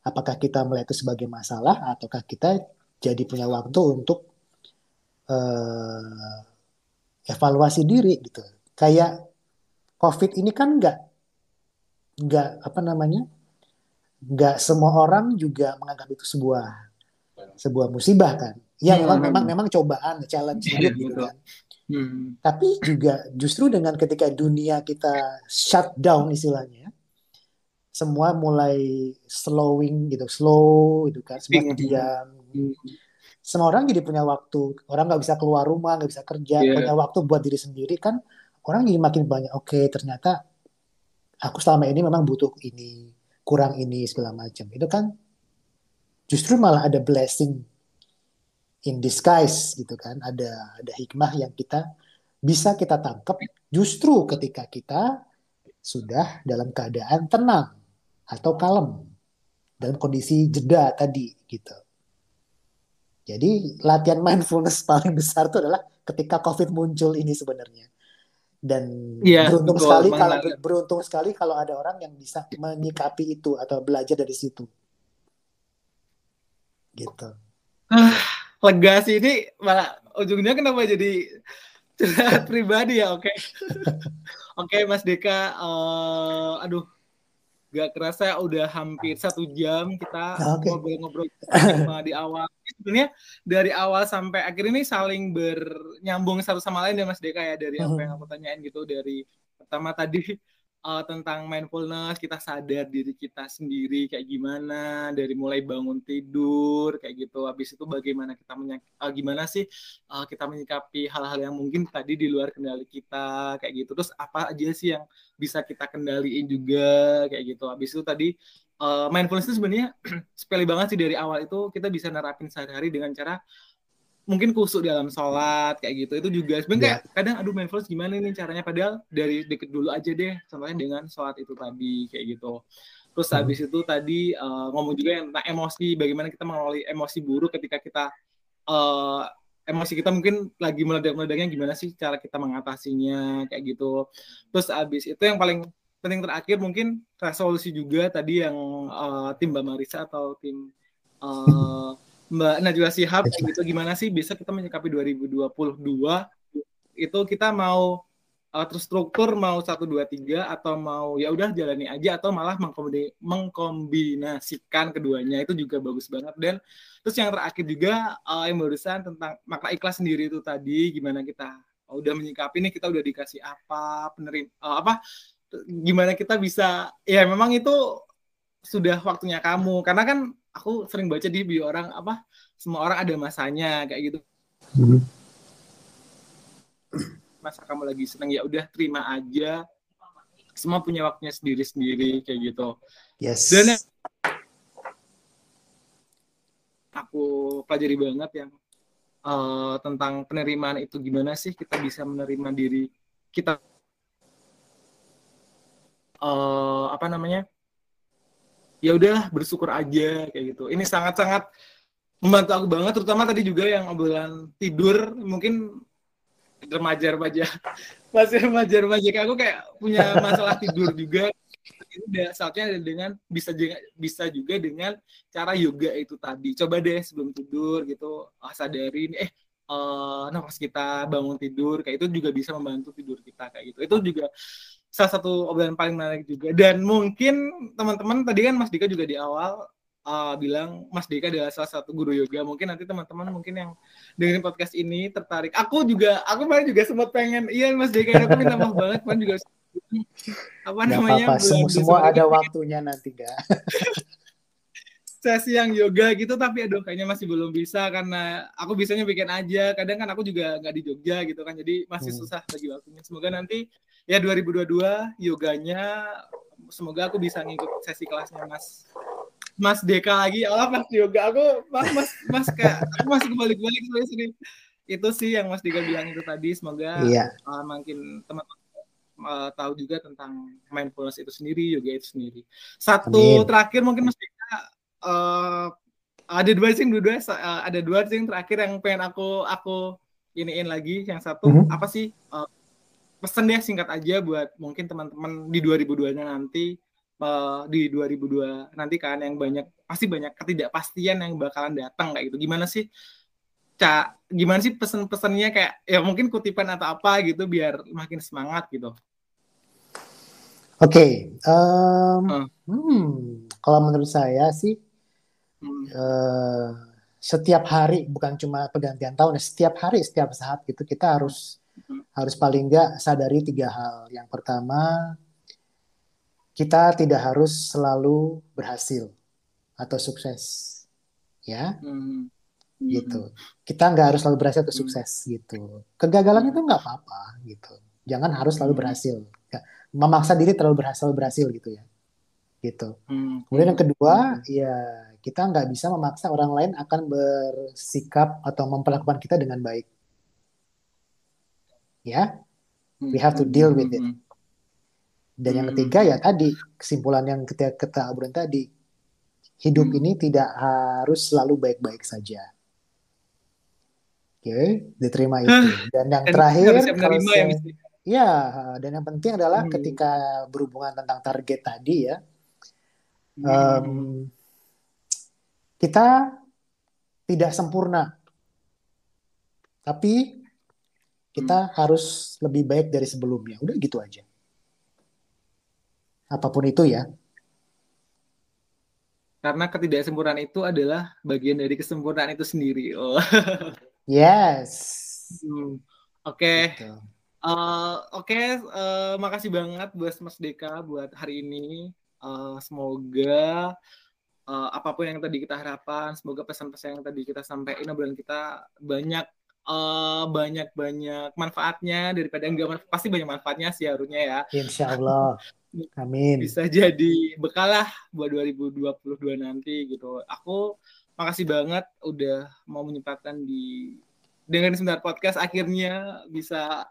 Apakah kita melihat itu sebagai masalah ataukah kita jadi punya waktu untuk eh, evaluasi diri gitu. Kayak COVID ini kan nggak nggak apa namanya nggak semua orang juga menganggap itu sebuah sebuah musibah kan. Ya memang Hmm. memang memang cobaan, challenge Iya, hidup gitu kan. Hmm. Tapi juga justru dengan ketika dunia kita shut down istilahnya, semua mulai slowing gitu, slow gitu kan, semua Hmm. diam. Hmm. Semua orang jadi punya waktu, orang nggak bisa keluar rumah, nggak bisa kerja, Iya. punya waktu buat diri sendiri kan, orang jadi makin banyak. Oke, ternyata aku selama ini memang butuh ini, kurang ini segala macam. Itu kan justru malah ada blessing in disguise gitu kan. Ada ada hikmah yang kita bisa kita tangkap justru ketika kita sudah dalam keadaan tenang atau kalem dalam kondisi jeda tadi gitu. Jadi latihan mindfulness paling besar itu adalah ketika COVID muncul ini sebenarnya. Dan ya, beruntung betul, sekali kalau beruntung sekali kalau ada orang yang bisa menyikapi itu atau belajar dari situ. Gitu. Ah, lega sih ini malah ujungnya kenapa jadi pribadi ya oke. Okay. oke okay, Mas Deka uh, aduh gak kerasa udah hampir satu jam kita ngobrol-ngobrol okay. di awal. Sebenarnya dari awal sampai akhir ini saling bernyambung satu sama lain ya Mas Deka ya dari apa yang aku tanyain gitu dari pertama tadi uh, tentang mindfulness, kita sadar diri kita sendiri kayak gimana dari mulai bangun tidur kayak gitu. Habis itu bagaimana kita uh, gimana sih uh, kita menyikapi hal-hal yang mungkin tadi di luar kendali kita kayak gitu. Terus apa aja sih yang bisa kita kendaliin juga kayak gitu. Habis itu tadi uh, mindfulness itu sebenarnya sepele banget sih dari awal itu kita bisa nerapin sehari-hari dengan cara mungkin kusuk dalam sholat kayak gitu itu juga sebenarnya yeah. kadang aduh mindfulness gimana nih caranya padahal dari deket dulu aja deh contohnya dengan sholat itu tadi kayak gitu terus hmm. habis itu tadi uh, ngomong juga tentang emosi bagaimana kita mengelola emosi buruk ketika kita uh, emosi kita mungkin lagi meledak-meledaknya gimana sih cara kita mengatasinya kayak gitu terus habis itu yang paling penting terakhir mungkin resolusi juga tadi yang uh, tim Mbak Marisa atau tim uh, Mbak Najwa Sihab gitu. Gimana sih bisa kita menyikapi 2022 itu kita mau uh, terstruktur mau satu dua tiga atau mau ya udah jalani aja atau malah mengkombinasikan keduanya. Itu juga bagus banget. Dan terus yang terakhir juga uh, yang barusan tentang makna ikhlas sendiri itu tadi gimana kita udah menyikapi nih kita udah dikasih apa penerim uh, apa gimana kita bisa ya memang itu sudah waktunya kamu. Karena kan aku sering baca di bio orang apa semua orang ada masanya kayak gitu. Hmm. masa kamu lagi seneng ya udah terima aja. Semua punya waktunya sendiri sendiri kayak gitu. Yes. Dan aku pelajari banget yang uh, tentang penerimaan itu gimana sih kita bisa menerima diri kita uh, apa namanya ya udah bersyukur aja kayak gitu. Ini sangat sangat membantu aku banget terutama tadi juga yang obrolan tidur mungkin remaja-remaja masih remaja-remaja kayak aku kayak punya masalah tidur juga. Itu udah saatnya dengan bisa juga bisa juga dengan cara yoga itu tadi. Coba deh sebelum tidur gitu ah, sadarin eh uh, nafas kita bangun tidur kayak itu juga bisa membantu tidur kita kayak gitu. Itu juga salah satu obrolan paling menarik juga. Dan mungkin teman-teman tadi kan Mas Dika juga di awal uh, bilang Mas Dika adalah salah satu guru yoga. Mungkin nanti teman-teman mungkin yang dengerin podcast ini tertarik. Aku juga aku malah juga sempat pengen iya Mas Dika aku minta maaf banget. Kan juga apa Gak namanya apa -apa. semua, semua ada waktunya nanti gak sesi yang yoga gitu tapi aduh kayaknya masih belum bisa karena aku bisanya bikin aja. Kadang kan aku juga nggak di Jogja gitu kan jadi masih hmm. susah bagi waktunya. Semoga nanti ya 2022 yoganya semoga aku bisa ngikut sesi kelasnya Mas Mas Deka lagi Allah Mas yoga aku Mas Mas Mas kayak aku masih kembali-kembali ke sini itu sih yang Mas Deka bilang itu tadi semoga iya. uh, makin teman-teman uh, tahu juga tentang mindfulness itu sendiri yoga itu sendiri satu Amin. terakhir mungkin Mas Deka uh, ada dua sih dua, uh, ada dua sih terakhir yang pengen aku aku iniin lagi yang satu mm -hmm. apa sih uh, pesan deh singkat aja buat mungkin teman-teman di 2002 nya nanti uh, di 2002 nanti kan yang banyak pasti banyak ketidakpastian yang bakalan datang kayak gitu gimana sih Ca, gimana sih pesan-pesannya kayak ya mungkin kutipan atau apa gitu biar makin semangat gitu. Oke, okay, um, uh. hmm, kalau menurut saya sih Uh, setiap hari bukan cuma pergantian tahun, ya, setiap hari, setiap saat gitu kita harus. Harus paling nggak sadari tiga hal. Yang pertama, kita tidak harus selalu berhasil atau sukses, ya, hmm. gitu. Kita nggak harus selalu berhasil atau sukses, gitu. Kegagalan itu nggak apa-apa, gitu. Jangan harus selalu berhasil, Ya, memaksa diri terlalu berhasil berhasil gitu ya. Gitu. Hmm. Kemudian yang kedua, ya kita nggak bisa memaksa orang lain akan bersikap atau memperlakukan kita dengan baik. Ya, we have to deal with it. Hmm. Dan yang Hmm. ketiga ya tadi kesimpulan yang kita kita obrolin tadi, hidup Hmm. ini tidak harus selalu baik-baik saja. Oke, diterima itu. Dan yang terakhir siap kalau ya saya, ya dan yang penting adalah Hmm. ketika berhubungan tentang target tadi ya, Hmm. em, kita tidak sempurna, tapi kita harus lebih baik dari sebelumnya. Udah gitu aja. Apa pun itu ya. Karena ketidaksempurnaan itu adalah bagian dari kesempurnaan itu sendiri. Oh. Yes. Hmm. Oke. Gitu. Eh, Oke, eh, makasih banget buat Mas Deka buat hari ini. Eh, semoga eh, apa pun yang tadi kita harapkan, semoga pesan-pesan yang tadi kita sampaikan obrolan kita banyak eh, banyak banyak manfaatnya daripada enggak manfaat pasti banyak manfaatnya sih harusnya ya Insya Allah. Amin. bisa jadi bekal lah buat 2022 nanti gitu. Aku makasih banget udah mau menyempatkan di dengan sebentar podcast akhirnya bisa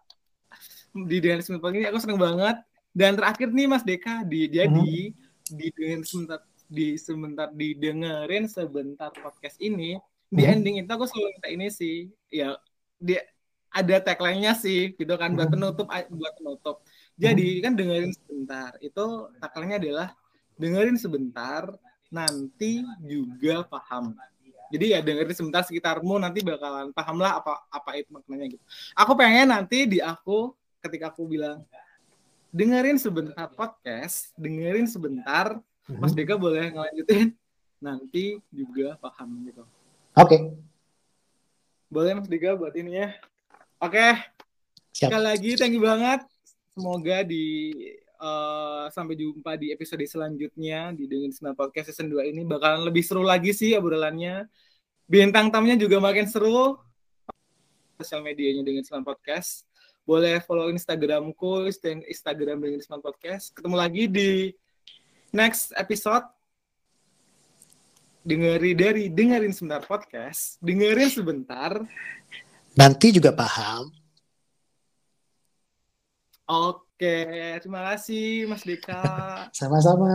di dengan sebentar podcast ini aku seneng banget dan terakhir nih Mas Deka di jadi di dengan sebentar di sebentar didengerin sebentar podcast ini di Mhm. ending itu aku selalu minta ini sih ya dia ada tagline-nya sih gitu kan buat Mhm. penutup buat penutup jadi kan dengerin sebentar itu tagline-nya adalah dengerin sebentar nanti juga paham jadi ya dengerin sebentar sekitarmu nanti bakalan paham lah apa apa itu maknanya gitu aku pengen nanti di aku ketika aku bilang dengerin sebentar podcast dengerin sebentar Mas. Deka boleh ngelanjutin nanti juga paham gitu Oke, boleh Mas Deka buat ini ya oke. Siap. sekali lagi thank you banget. Semoga di eh, sampai jumpa di episode selanjutnya di dengan Sembilan podcast season 2 ini. Bakalan lebih seru lagi sih obrolannya. Bintang tamunya juga makin seru. Sosial medianya dengan Sembilan podcast. Boleh follow Instagramku Insta- Instagram dengan Sembilan podcast. Ketemu lagi di next episode dengeri dari dengerin sebentar podcast dengerin sebentar Nanti juga paham. Oke, terima kasih Mas Deka. Sama-sama.